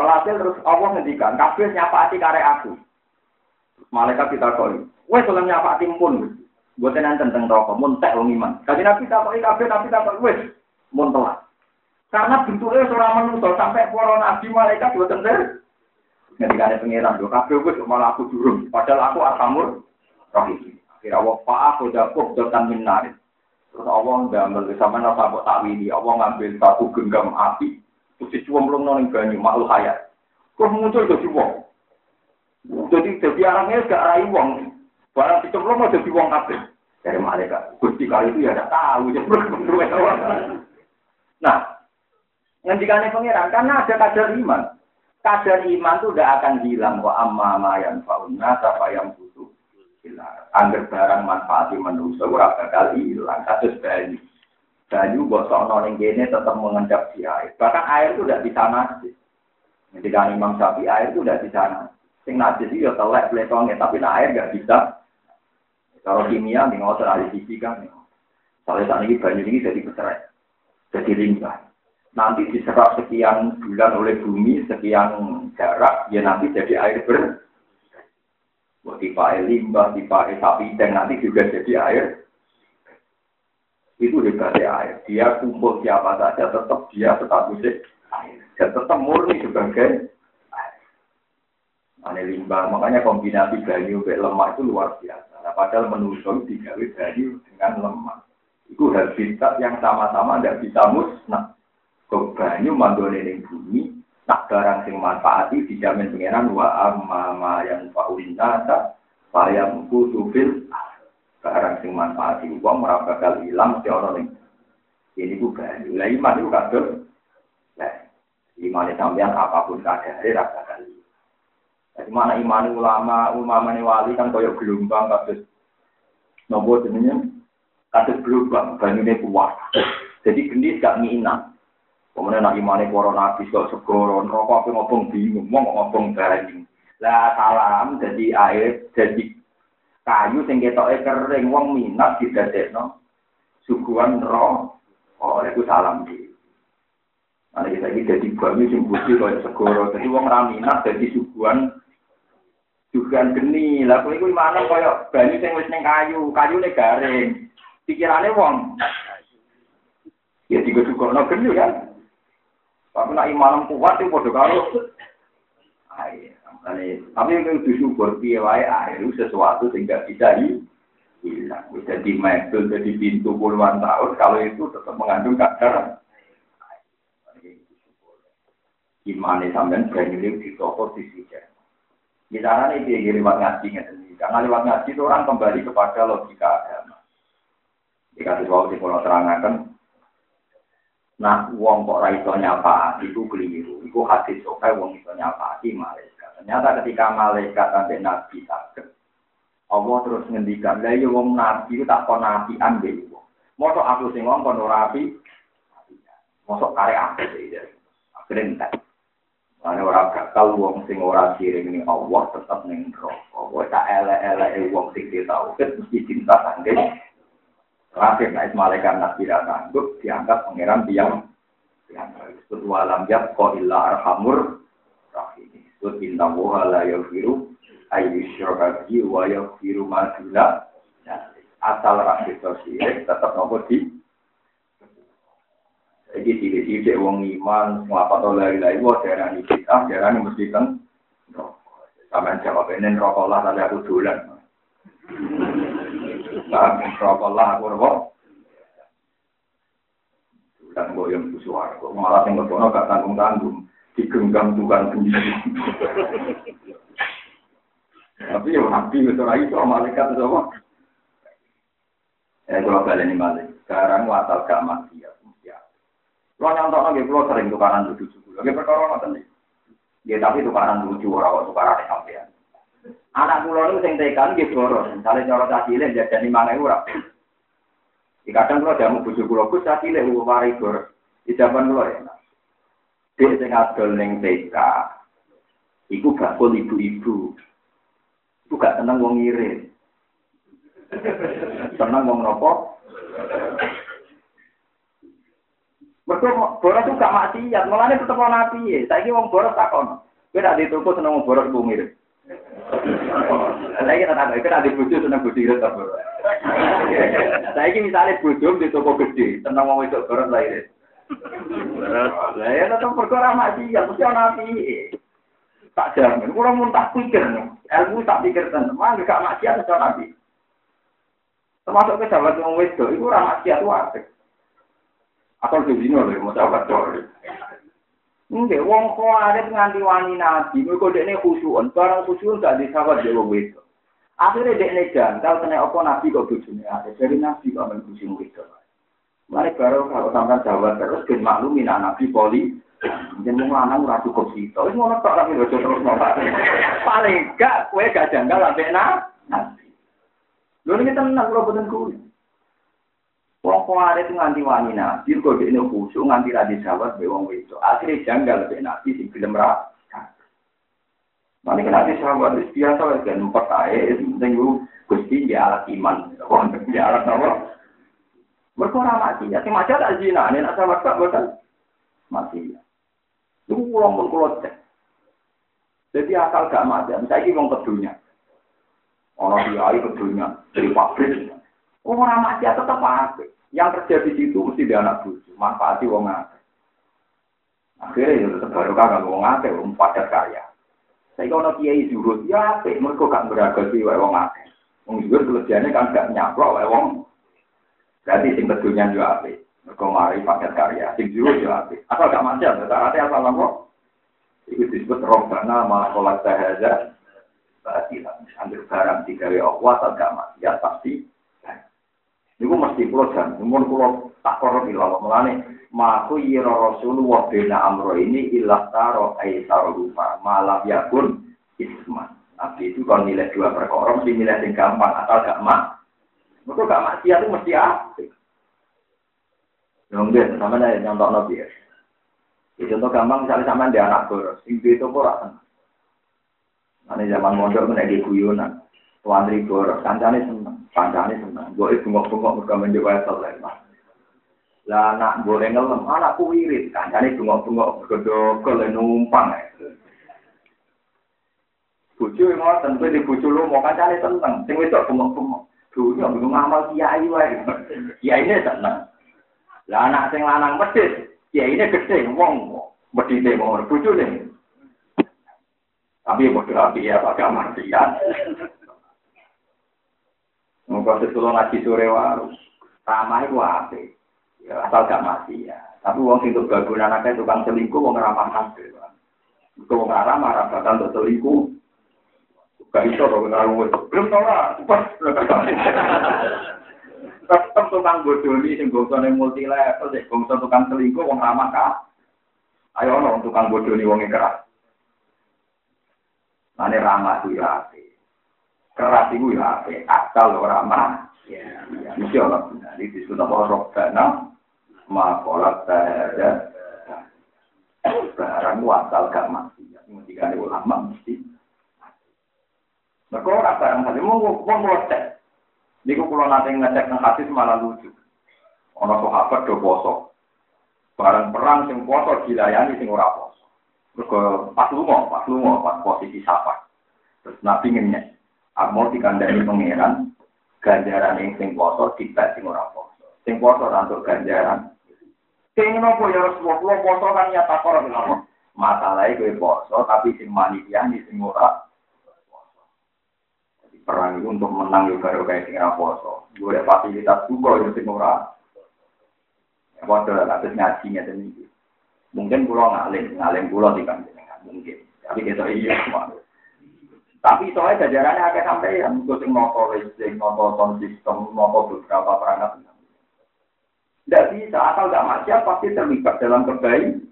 Walhasil terus Allah ngendikan, kabeh nyapati karek aku. Malaikat kita koi, wes oleh nyapati pun. Buat tenan tentang rokok, muntek wong iman. Kaji nabi tak kok kabeh nabi tak kok wis muntelah. Karena bentuknya seorang manusia sampai para nabi malaikat buat tenter. Ketika ada pengiran, do kabeh wis malah aku durung. Padahal aku arhamur rahim. Akhirnya Allah pak aku jakup dotan minarit. Terus Allah ngambil sama napa kok takwili. Allah ngambil satu genggam api. Terus dicuwem belum noning banyu makhluk hayat. Kok muncul ke wong. Jadi jadi orangnya gak rai wong. Barang dicemplung mau jadi wong kabeh dari malaikat. Gusti kali itu ya tidak tahu. nah, ngendikannya pangeran karena ada kadar iman. Kadar iman itu tidak akan hilang. Wa amma ma yang fauna apa yang butuh. Angger barang manfaati manusia ora bakal hilang. Kasus banyu. Banyu bosok noning gene tetap mengendap di air. Bahkan air itu tidak bisa najis. Ketika Imam Syafi'i air itu tidak bisa najis. Sing najis itu ya telek beletongnya, tapi nah air nggak bisa kalau kimia, nih ngotot ahli fisika, nih. Soalnya saat ini banyu ini jadi bercerai, jadi limbah. Nanti diserap sekian bulan oleh bumi, sekian jarak, ya nanti jadi air ber. Buat tipe limbah, tipe sapi, dan nanti juga jadi air. Itu hebatnya air. Dia kumpul siapa saja, tetap dia statusnya air. Dan tetap murni sebagai air. Aneh limbah, makanya kombinasi banyu, lemak itu luar biasa. Nah, padahal menusuk digawe dari dengan lemah. Itu habitat yang sama-sama tidak bisa musnah. Kok banyu mandone ning bumi, nak barang sing manfaati dijamin pengenan wa amma yang faulin nasa, sayang kutufil barang sing manfaati uang ora bakal ilang mesti ana ning ini ku banyu. Iman itu kadang Lah iman sampean apa pun kadare ra bakal jadi mana iman ulama, ulama ini wali kan koyok gelombang kasus nopo jenenge kasus gelombang ini kuat. Jadi gendis gak minat. Kemudian nak imane para nabi kok segoro rokok apa ngobong bingung, mau ngobong banyu. Lah salam jadi air, jadi kayu sing ketoke kering wong minat didadekno suguhan roh. Oh, itu salam di. Nah, kita ini jadi banyu sing putih kaya segoro. Jadi wong raminat jadi suguhan juga geni. Lah kowe iku mana kaya banyu sing wis ning kayu, kayune garing. Pikirane wong. Ya digodhogno geni kan. Tapi nak iman kuat itu padha karo air. Tapi yang disyukur piye wae air itu sesuatu sing bisa hilang. Bisa di mebel, pintu puluhan tahun, kalau itu tetap mengandung kadar Imane sampean banyu di toko di sini. Di sana ini dia lewat ngaji ini. Karena lewat ngaji itu orang kembali kepada logika agama. Jika sesuatu di pulau terangkan, nah uang kok raiso nyapa itu keliru. Itu hati sokai uang itu nyapa malaikat. Ternyata ketika malaikat sampai nabi sakit, Allah terus ngendikan, lah ya wong nabi itu tak kon nabi ambil. Mosok aku sing ngomong kon nabi, mosok karek aku sih. Akhirnya entek. Ane ora bakal wong sing ora siring ning Allah tetep ning neraka. Wong tak elek-eleke wong sing ditauhid mesti cinta sangge. Terakhir naik malaikat nabi sanggup diangkat pangeran tiang yang disebut walam yab ko illa arhamur Disebut inna wuha la yaghfiru ayyusyraka bihi wa yaghfiru ma asal rahim sosial tetap nopo di jadi tidak-tidak wong iman, ngapa tau lari-lari, wah darah ini kita, darah ini mesti kan. Sampai jawab ini rokok lah, tapi aku dolan. Rokok lah, aku rokok. yang suara. Kok malah yang berkono gak tanggung-tanggung. Digenggam tukang sendiri. Tapi ya nabi itu lagi so malaikat itu apa? Eh kalau kalian ini balik. Sekarang watal gak mati ya. Kalau nyontok lagi, kalau sering tukaran lucu-lucu. Lagi perkara nggak nih. Ya tapi tukaran lucu orang tukaran sampean. Anak pulau itu sing tekan gitu boros. Misalnya cara tak cilik jadi lima euro. Di kadang kalau jamu bujuk pulau gus tak cilik uang mari. Di zaman pulau ya. Dia sing adol neng TK. Iku gak pun ibu-ibu. Iku gak tenang wong ngirim. Tenang wong nopo. Mereka boros itu gak maksiat, tetap nabi ya. Saya ini wong boros tak kono. Kita di toko seneng wong boros bumi. Saya kita tak kita di bujuk seneng bujuk itu tak boros. Saya ini misalnya bujuk di toko gede, seneng wong itu boros lah. Lah ya tetap perkara maksiat, mesti nabi. Tak jamin, kurang pun tak pikir, ilmu tak pikir tenan, mah gak maksiat itu nabi. Termasuk ke sahabat wong wedok, itu ora maksiat wae. Atau di sini loh, mau sahabat tuh. Enggak, wong khawarij nganti wani nabi, mereka dekne khusyuun, barang khusyuun gak disawat dia wong wedok. Akhirnya dekne jangkal kena apa nabi kok bojone ada dari nabi kok men khusyuun wedok. Mari baru kalau sampai jawab terus ben maklumin nabi poli mau lanang ora cukup sito. Wis ngono tok tapi bojo terus. Paling gak kowe gak janggal ambek nabi. Ini tenang kalau boten kuwi. Wong kuare itu nganti wani nabi, kok dia ini khusyuk nganti radi sahabat be wong itu. Akhirnya janggal lebih nabi sing film ra. Nanti kena di sahabat biasa kan empat ae, penting gusti di alat iman, di alat apa? Berkurang mati ya, sing macam tak zina, ini nak sahabat tak betul mati ya. Itu pulang pun kulo cek. Jadi asal gak mati, saya ini wong kedunya. Orang dia kedunya dari pabrik. Orang mati tetap apa? Yang kerja di situ mesti dia anak bucu, manfaati wong akeh. Akhirnya ya tetap baru kan wong akeh, wong padat karya. Saya kalau kiai zuhud, ya apik, mereka gak beragasi wae wong akeh. Wong zuhud kelebihannya kan gak nyaplok wong. Berarti sing kedunya juga apik. Mereka mari padat karya, sing zuhud juga apik. Asal gak macam, rata asal apa? Itu disebut rombana malah kolak sahaja. Berarti lah, ambil barang tiga Allah, tak gak maksiat pasti Niku mesti pulau jan, umur pulau tak korup ilah melane. Maku yiro rasulu wa bina amro ini ilah taro aisar lupa malam yakun isman. Nabi itu kalau nilai dua perkara mesti nilai yang gampang atau gak mak. Mereka gak maksiat itu mesti apa? Nunggu, sama nih nyontok nabi ya. Contoh gampang misalnya sama dia anak boros, itu itu pun Ini zaman mondok menaiki guyonan. Tuan Rigor, kancane seneng, kancane seneng. Gue bungok-bungok mereka menjawab selesai. Lah anak boleh ngelem, anakku wirid, kancane bungok-bungok berkedokol numpang. Bucu yang mau tentu di bucu lu mau kancane seneng, sing itu bungok-bungok. Dunia belum amal kiai wae. Kiai ini seneng. Lah anak sing lanang medhit, kiai ini gede, wong medhite bucu nih. Tapi bodoh api ya, pakai martian. Muka sekolah ngaji sore waru. Ramah itu apa? Ya asal gak mati ya. Tapi wong sing bagus anaknya tukang selingkuh wong ramah kabeh. Iku wong ramah ra bakal untuk selingkuh. Gak iso kok ngaruh Belum tau lah. Tetep tukang bodoni sing gosone multi level sik gongso tukang selingkuh wong ramah kah? Ayo ono tukang bodoni wong keras. Ane ramah itu ya keras itu ya apa? Akal orang mah. Ya, insya Allah benar. Ini disebut apa? Robbana makolat ada barang wasal gak mati. Kemudian ulama mesti. Mereka orang barang tadi mau mau ngecek. Ini kalau nanti ngecek nang hadis malah lucu. Ono sahabat do poso. Barang perang sing poso dilayani sing ora poso. Mergo pas lunga, pas lunga, pas posisi sapa. Terus Nabi ngenyek. Amo dikandani pangeran, ganjaran yang sing poso tidak sing ora poso. Sing poso untuk ganjaran. Sing nopo ya Rasulullah poso kan ya takor ngono. Masalahnya gue poso tapi sing manitiani sing ora perang itu untuk menang juga baru kayak sing ora poso. Gue ada fasilitas juga yang sing ora. Waduh, kasus ngaji ngeten. Mungkin pulau ngalim, ngalim pulau di kanjenengan mungkin. Tapi kita iya semua. Tapi soalnya jajarannya agak sampai yang itu sing nopo listrik, nopo sound system, beberapa perangkat. Tidak bisa, asal tidak maksiat pasti terlibat dalam kebaikan.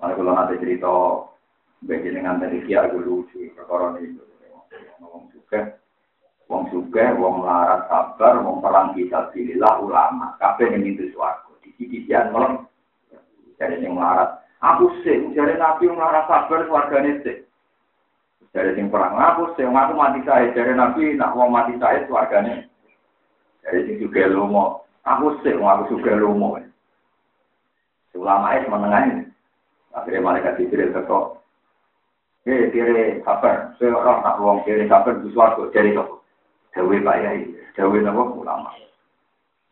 Mana kalau nanti cerita bagian dengan dari kia dulu lucu, perkara itu. Ngomong juga, wong juga, wong melarat sabar, wong perang bisa pilihlah ulama. Kafe yang itu suaraku. Di sisi malam, jadi yang melarat Aku sih, jadi nabi marah sabar warganya sih. Jadi sing perang aku sih, aku mati saya. Jadi nabi nak mau mati saya warganya. Jadi sing juga lomo. Aku sih, aku juga lomo. Ulama es menengah Akhirnya mereka dipilih ketok. Eh, kiri sabar. Saya orang nak wong kiri sabar di suatu. Jadi kok. Dewi Pak Yai. Dewi apa ulama.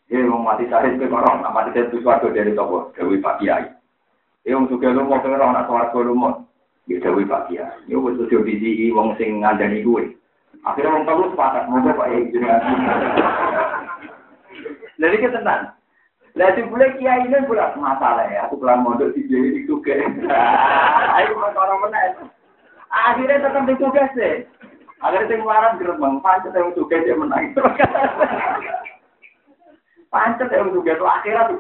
Eh, mau mati saya. Orang nak mati di suatu. Jadi kok. Dewi Pak Yai. Ya wong suka lu mau pengen anak swarga lu mau. Ya dewe Pak Ya. Ya wis ojo biji wong sing ngandani kuwe. Akhirnya wong telu sepakat mau Pak Ya jenengan. Lha iki tenan. Lah di boleh kiai ini bulat masalah ya. Aku pulang mondok di kiai itu ke. Ayo perkara meneh. Akhirnya tetap ditugas deh. Akhirnya sing waran gerbang pancet yang tugas dia menang. Pancet yang tugas akhirnya tuh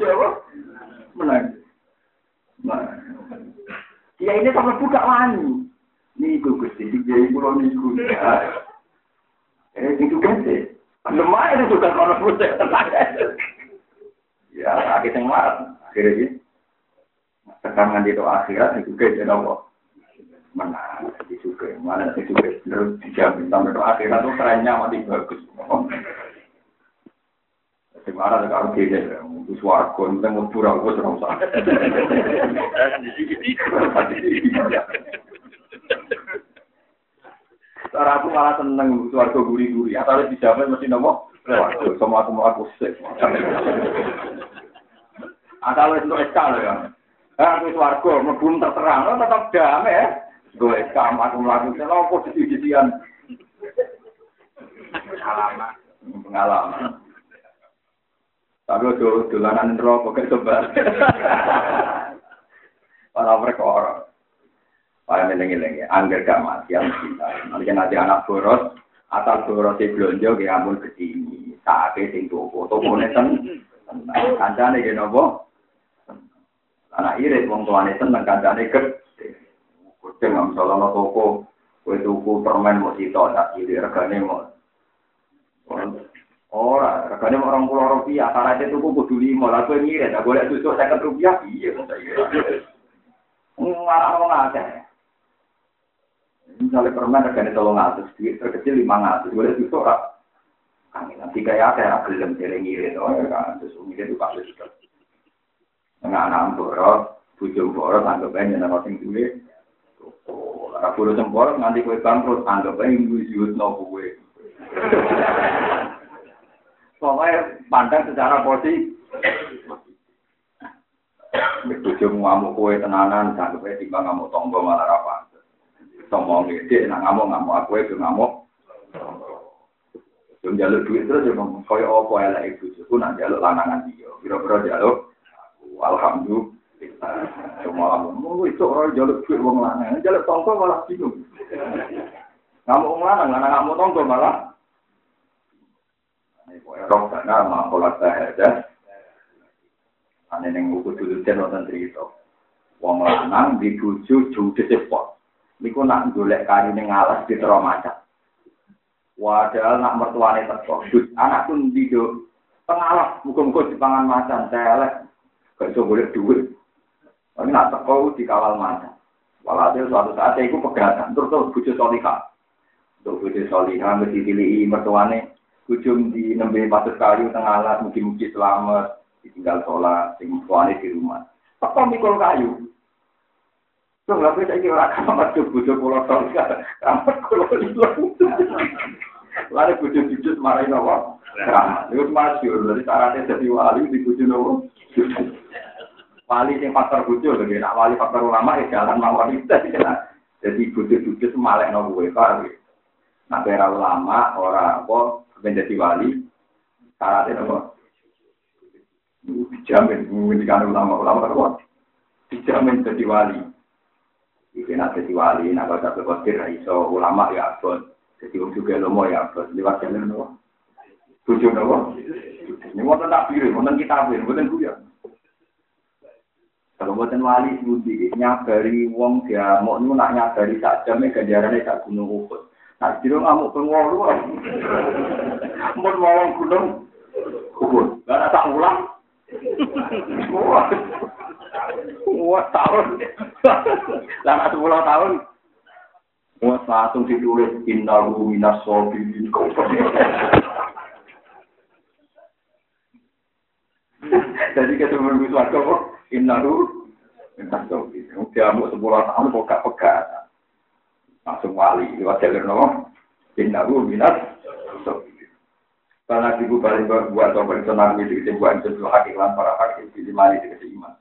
menang. Nah, ya ini sama buka wani. Ini itu gusti, dia ibu lo niku. Eh, itu gusti. Lemah itu juga kalau putih Ya, sakit yang. Akhirnya sih. Tekangan doa akhirat itu gusti nopo. Mana itu juga, mana itu juga. Terus dijamin sampai doa akhirat itu kerennya mati bagus. Semara ada karo kene, wis warga nek mau pura kok ora usah. Cara aku malah seneng warga guri-guri, asale dijamin mesti nopo? Warga aku mau aku sih. Asal wis entuk SK lho ya. Eh aku warga mlebu terterang, tetap damai ya. Gue SK aku lha opo dadi-dadian. Pengalaman. Pengalaman. Tapi udah dolanan rokok kayak sebar. Para perkara. Para menengi-lengi, angger gak mati yang. Nanti nanti anak boros, asal boros si belanja, ya ampun ke sini. Saatnya sing toko, toko neten. Kancane gini apa? Anak irit, wong tuane seneng kancane gede. Kucing nggak misalnya toko, kue tuku permen mau sitok, tak kiri regane mau. Ora, regane orang pulau rupiah, itu tuku kudu lima, lah kowe ngirit, tak boleh susu saya rupiah, iya. Ngarang wong akeh. Misalnya permen regane tolong atus, terkecil lima ratus, boleh susu ora. Kami nanti kayak ya, gelem jadi ngirit, oh ya kan, terus ngirit itu kasus juga. Enggak anak boros, bujung boros, anggap aja nyenang sing duwe. Aku lu sempol nganti kowe bangkrut anggap ae ibu jiwet kowe. Pokoke pandang secara positif. Mitu jeng ngamu kowe tenanan anggap ae timbang ngamu tonggo malah ra pantes. Tonggo ngedek nang ngamuk ngamu aku ae jeng ngamu. Jeng duit terus yo mong koyo apa eleke ibu jiwet ku lanangan iki. Kira-kira njaluk. Alhamdulillah. Cuma ngomong, itu orang jaluk duit wong lanang, jaluk tonggo malah bingung. Ngamuk wong lanang, lanang ngamuk tonggo malah Roh dana makolat sahada. Ane neng buku dulu ten wonten cerita. Wong lanang dibujuk judes sepot. Niku nak golek kari ning alas di macan. Wadah nak mertuane teko. Anak pun dido pengalas muga-muga dipangan macan telek. Gak iso golek duit. Tapi nak teko dikawal macan. Walhasil suatu saat iku pegatan terus terus bujuk solihah. Untuk bujuk solihah mesti dipilih mertuane ujung di nembe patut kayu tengah alat mungkin-mungkin selamat ditinggal sholat sing tuane di rumah apa mikul kayu Tuh, nggak bisa kira kamar tuh bujuk pulau sekarang. Kamar pulau itu. Lalu bujuk bujuk marahin apa? Kamar. Itu masyur. Dari syaratnya jadi wali di bujuk nopo. Wali yang faktor bujuk, lagi nak wali faktor ulama ya jalan mawar itu. Jadi bujuk bujuk malek nopo gue. Nah, ulama, orang apa, menjadi wali, syaratnya apa? Dijamin, menghentikan ulama-ulama kuat. Dijamin jadi wali. Iki nak jadi wali, nak baca berkotir, iso ulama ya abot. Jadi wong juga lomo ya abot. Lewat jalur nopo. Tujuh nopo. Ini mau tak pilih, mau kita pilih, mau kuya. Kalau buatan wali budi nyabari wong dia mau nu nak nyabari sak jamnya ganjarannya sak gunung ukut. Nah, jadi ngamuk pengwalu, mau mau gunung ukut. Gak tak ulang. Wah, tahun, lama sepuluh tahun. Wah, langsung ditulis inna minas kau. Jadi kita menunggu suatu kok inaru minta sobi. Dia mau sepuluh tahun kok gak pegat. Langsung wali lewat jalur nopo. Inaru minat. Karena ibu balik buat orang senang itu itu buat itu hakikat para hakim di lima ini di iman.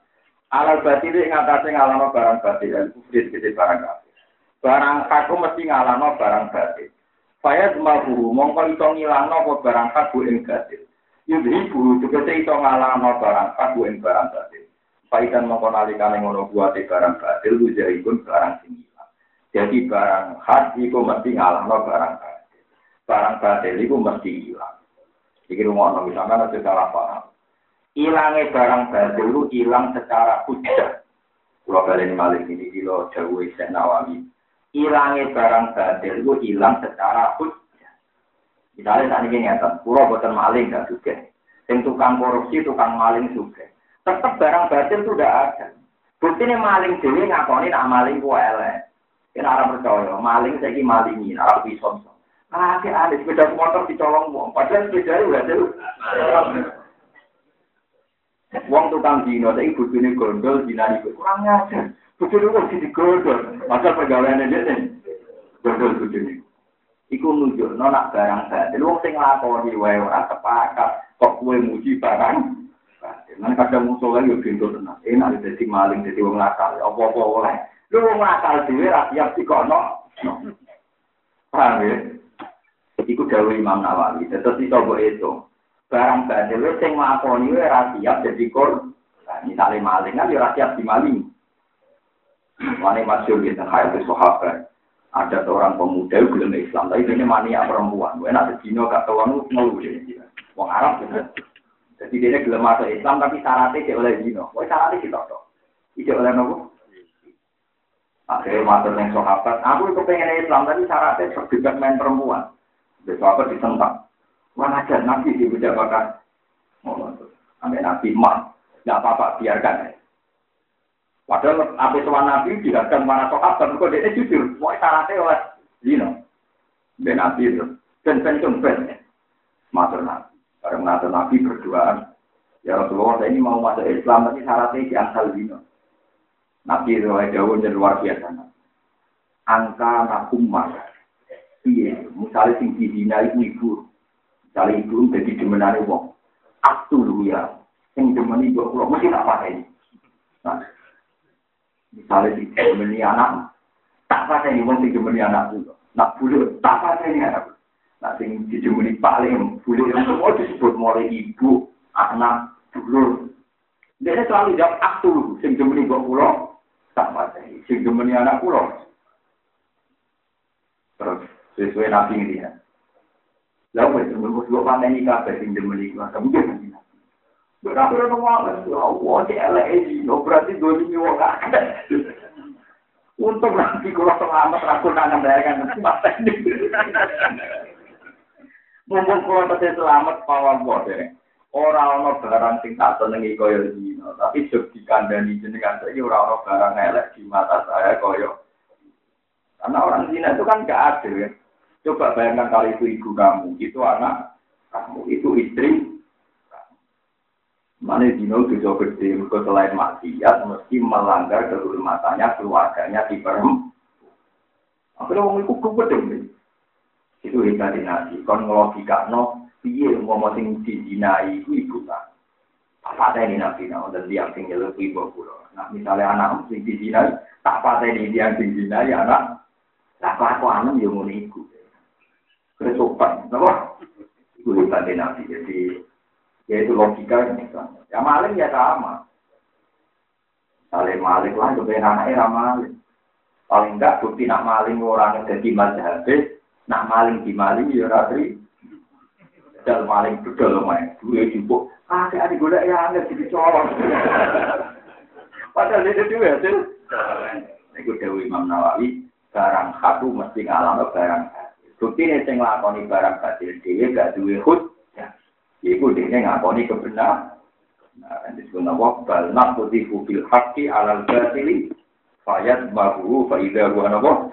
Alat batin itu ngatasi ngalano barang batin dan kufri di barang kafir. Barang kaku mesti ngalano barang batin. Saya cuma guru mongko itu ngilangno barang kaku ing batin. Yudhi buru juga iso ngalahno barang kagu ing barang batil. Paikan mongko nalikane ngono buate barang batil pun barang sing Jadi barang hak iku mesti ngalahno barang batil. Barang batil iku mesti hilang. Iki rumono misalnya ada salah paham. Ilangnya barang batil lu hilang secara hujah. Kalau kalian malik ini kilo jauh Syekh Nawawi. Ilangnya barang batil lu hilang secara hujah. Misalnya ini ngeten, pulau buatan maling gak juga. Yang tukang korupsi, tukang maling juga. Tetap barang batin itu udah ada. Bukti ini maling dewi ngakoni nak maling ku elek. Kena orang percaya, maling saya malingi, arah bison. Nah, ada sepeda motor dicolong uang. Padahal sepeda udah ada. Uang tukang dino, saya ibu ini gondol, dina itu kurang ngajar. Bujur itu di gondol. Masa pergaulannya dia nih. Gondol bujur ini. Iku nunjuk nonak barang batin. Wong sing lakoni wae ora sepakat kok kue muji barang. Nah kadang musuh lagi yo pintu tenan. Enak dadi maling dadi wong nakal. Apa-apa oleh. Lu wong nakal dhewe ra siap dikono. Paham ya? Iku dawuh Imam Nawawi. Terus iso mbok itu. Barang batin wis sing lakoni wae ra siap dadi kor. Misalnya maling kan yo ra siap dimaling. Mane masyhur gitu, hayat sahabat ada seorang pemuda yang belum Islam, tapi ini mania perempuan. Enak ada gak tahu anu ngeluh dia. Wong Arab. Jadi dia belum masuk Islam, tapi syaratnya tidak oleh Cina. Wah syaratnya kita tahu. Tidak oleh nopo. Akhirnya masuk yang sahabat. Aku itu pengen Islam, tapi syaratnya terdekat main perempuan. Besok apa ditentang. Wah aja nabi di beda bakar. Oh, Ambil nabi mah, nggak apa-apa biarkan. Padahal apa tuan Nabi dihadang para sahabat, kok dia jujur, mau syaratnya oleh Zino. Ben Nabi itu, ben ben ben. Matur Nabi, bareng matur Nabi berdua. Ya Rasulullah, saya ini mau masuk Islam, tapi syaratnya diangkal Zino. Nabi itu jauh dan luar biasa. Angka nakumah. Iya, misalnya sing dihina itu ibu. Misalnya ibu jadi demenane wong. Aktul ya. Yang demeni ibu, mesti tak pakai. Nah, Misalnya di gemeni anak, tak pada ini wong di gemeni anak itu. Nak bulu, tak pada ini anak. Nah, sing di gemeni paling bulu yang semua disebut mulai ibu, anak, dulur. Dia selalu jawab aktu, sing gemeni buat pulau, pada ini. Sing gemeni anak pulau. Terus, sesuai nabi ini ya. Lalu, sebelum gue panen ini kabeh sing gemeni gue, mungkin Berapa orang ngomong, Allah, di LAE, berarti dua minggu wakil. Untuk nanti kalau selamat, aku kangen bayarkan mas teknik. Mumpung kalau tadi selamat, pawang bodoh. Orang orang barang sing tak senengi koyo dino, tapi jog dikandani jenengan saya orang orang barang elek di mata saya koyo. Karena orang Cina itu kan gak adil ya. Coba bayangkan kali itu ibu kamu, itu anak kamu, itu istri Mana dino dosa gede, mereka selain maksiat, mesti melanggar kehormatannya, keluarganya di perem. Akhirnya orang itu gede Itu hebat nasi. Kon ngelogika no, piye mau sing dijinai itu ibu tak. Apa ini nabi dan dia sing lebih ibu. Nah misalnya anak sing dijinai, tak apa ini dia sing dijinai anak. Tak apa anak ya mau ibu. Kesopan? Itu hebat nabi. Jadi Yaitu logika ini kan. Ya maling ya sama. Saling maling lah, kebenaran anaknya maling. Paling enggak bukti nak maling orang jadi mazhabis, nak maling di maling ya ratri. Dal maling bedol main, dua cukup. Ah, adik gue ya aneh jadi colong. Padahal itu juga hasil. Itu Dewi Imam Nawawi, barang satu mesti ngalah barang Bukti ini sing lakoni barang batil dewi gak duwe hud. Iku dia ngakoni kebenaran. Nah, disebut nama bal naqdifu bil haqqi alal batili fayat bahu faida gua napa.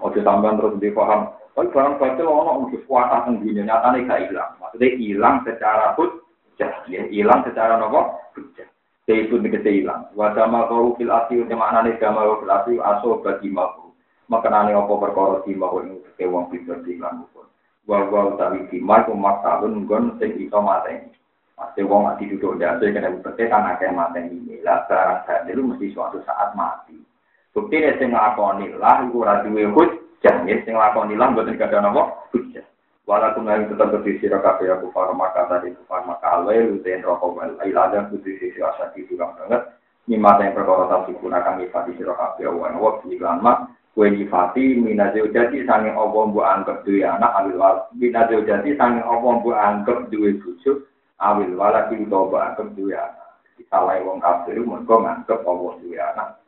Oke tambahan terus dipaham. Kan barang batil ono mesti kuasa teng dunia nyatane gak. Maksudnya hilang secara hujjah, ya hilang secara napa? Hujjah. Itu negesi hilang. Wadama kau fil asli, maknane dama fil asli aso bagi mahu makanane apa perkara timah ing ke wong pinter lan pun wa wa utawi timah ku makalun nggon sing iso mateni Pasti wong mati duduk jatuh kena bukti kan akeh mateni lah barang sadar mesti suatu saat mati. Bukti nek sing nglakoni lah iku ora duwe hujjah, sing nglakoni lah mboten kada napa? Hujjah. Walaupun yang tetap berdiri sira kabeh aku para maka tadi para maka alwe luten rokok wal ilada putri sisi asati juga banget. Nyimata yang perkara tadi gunakan ifati sira kabeh wa wa iklan mak. Kue nyifati minazil jadi sange opo bu anggap duwe anak awil wal. Minazil jadi sange opo bu anggap duwe bujuk awil wala ki utawa bu anggap duwe anak. Salah wong kafir mergo nganggep opo duwe anak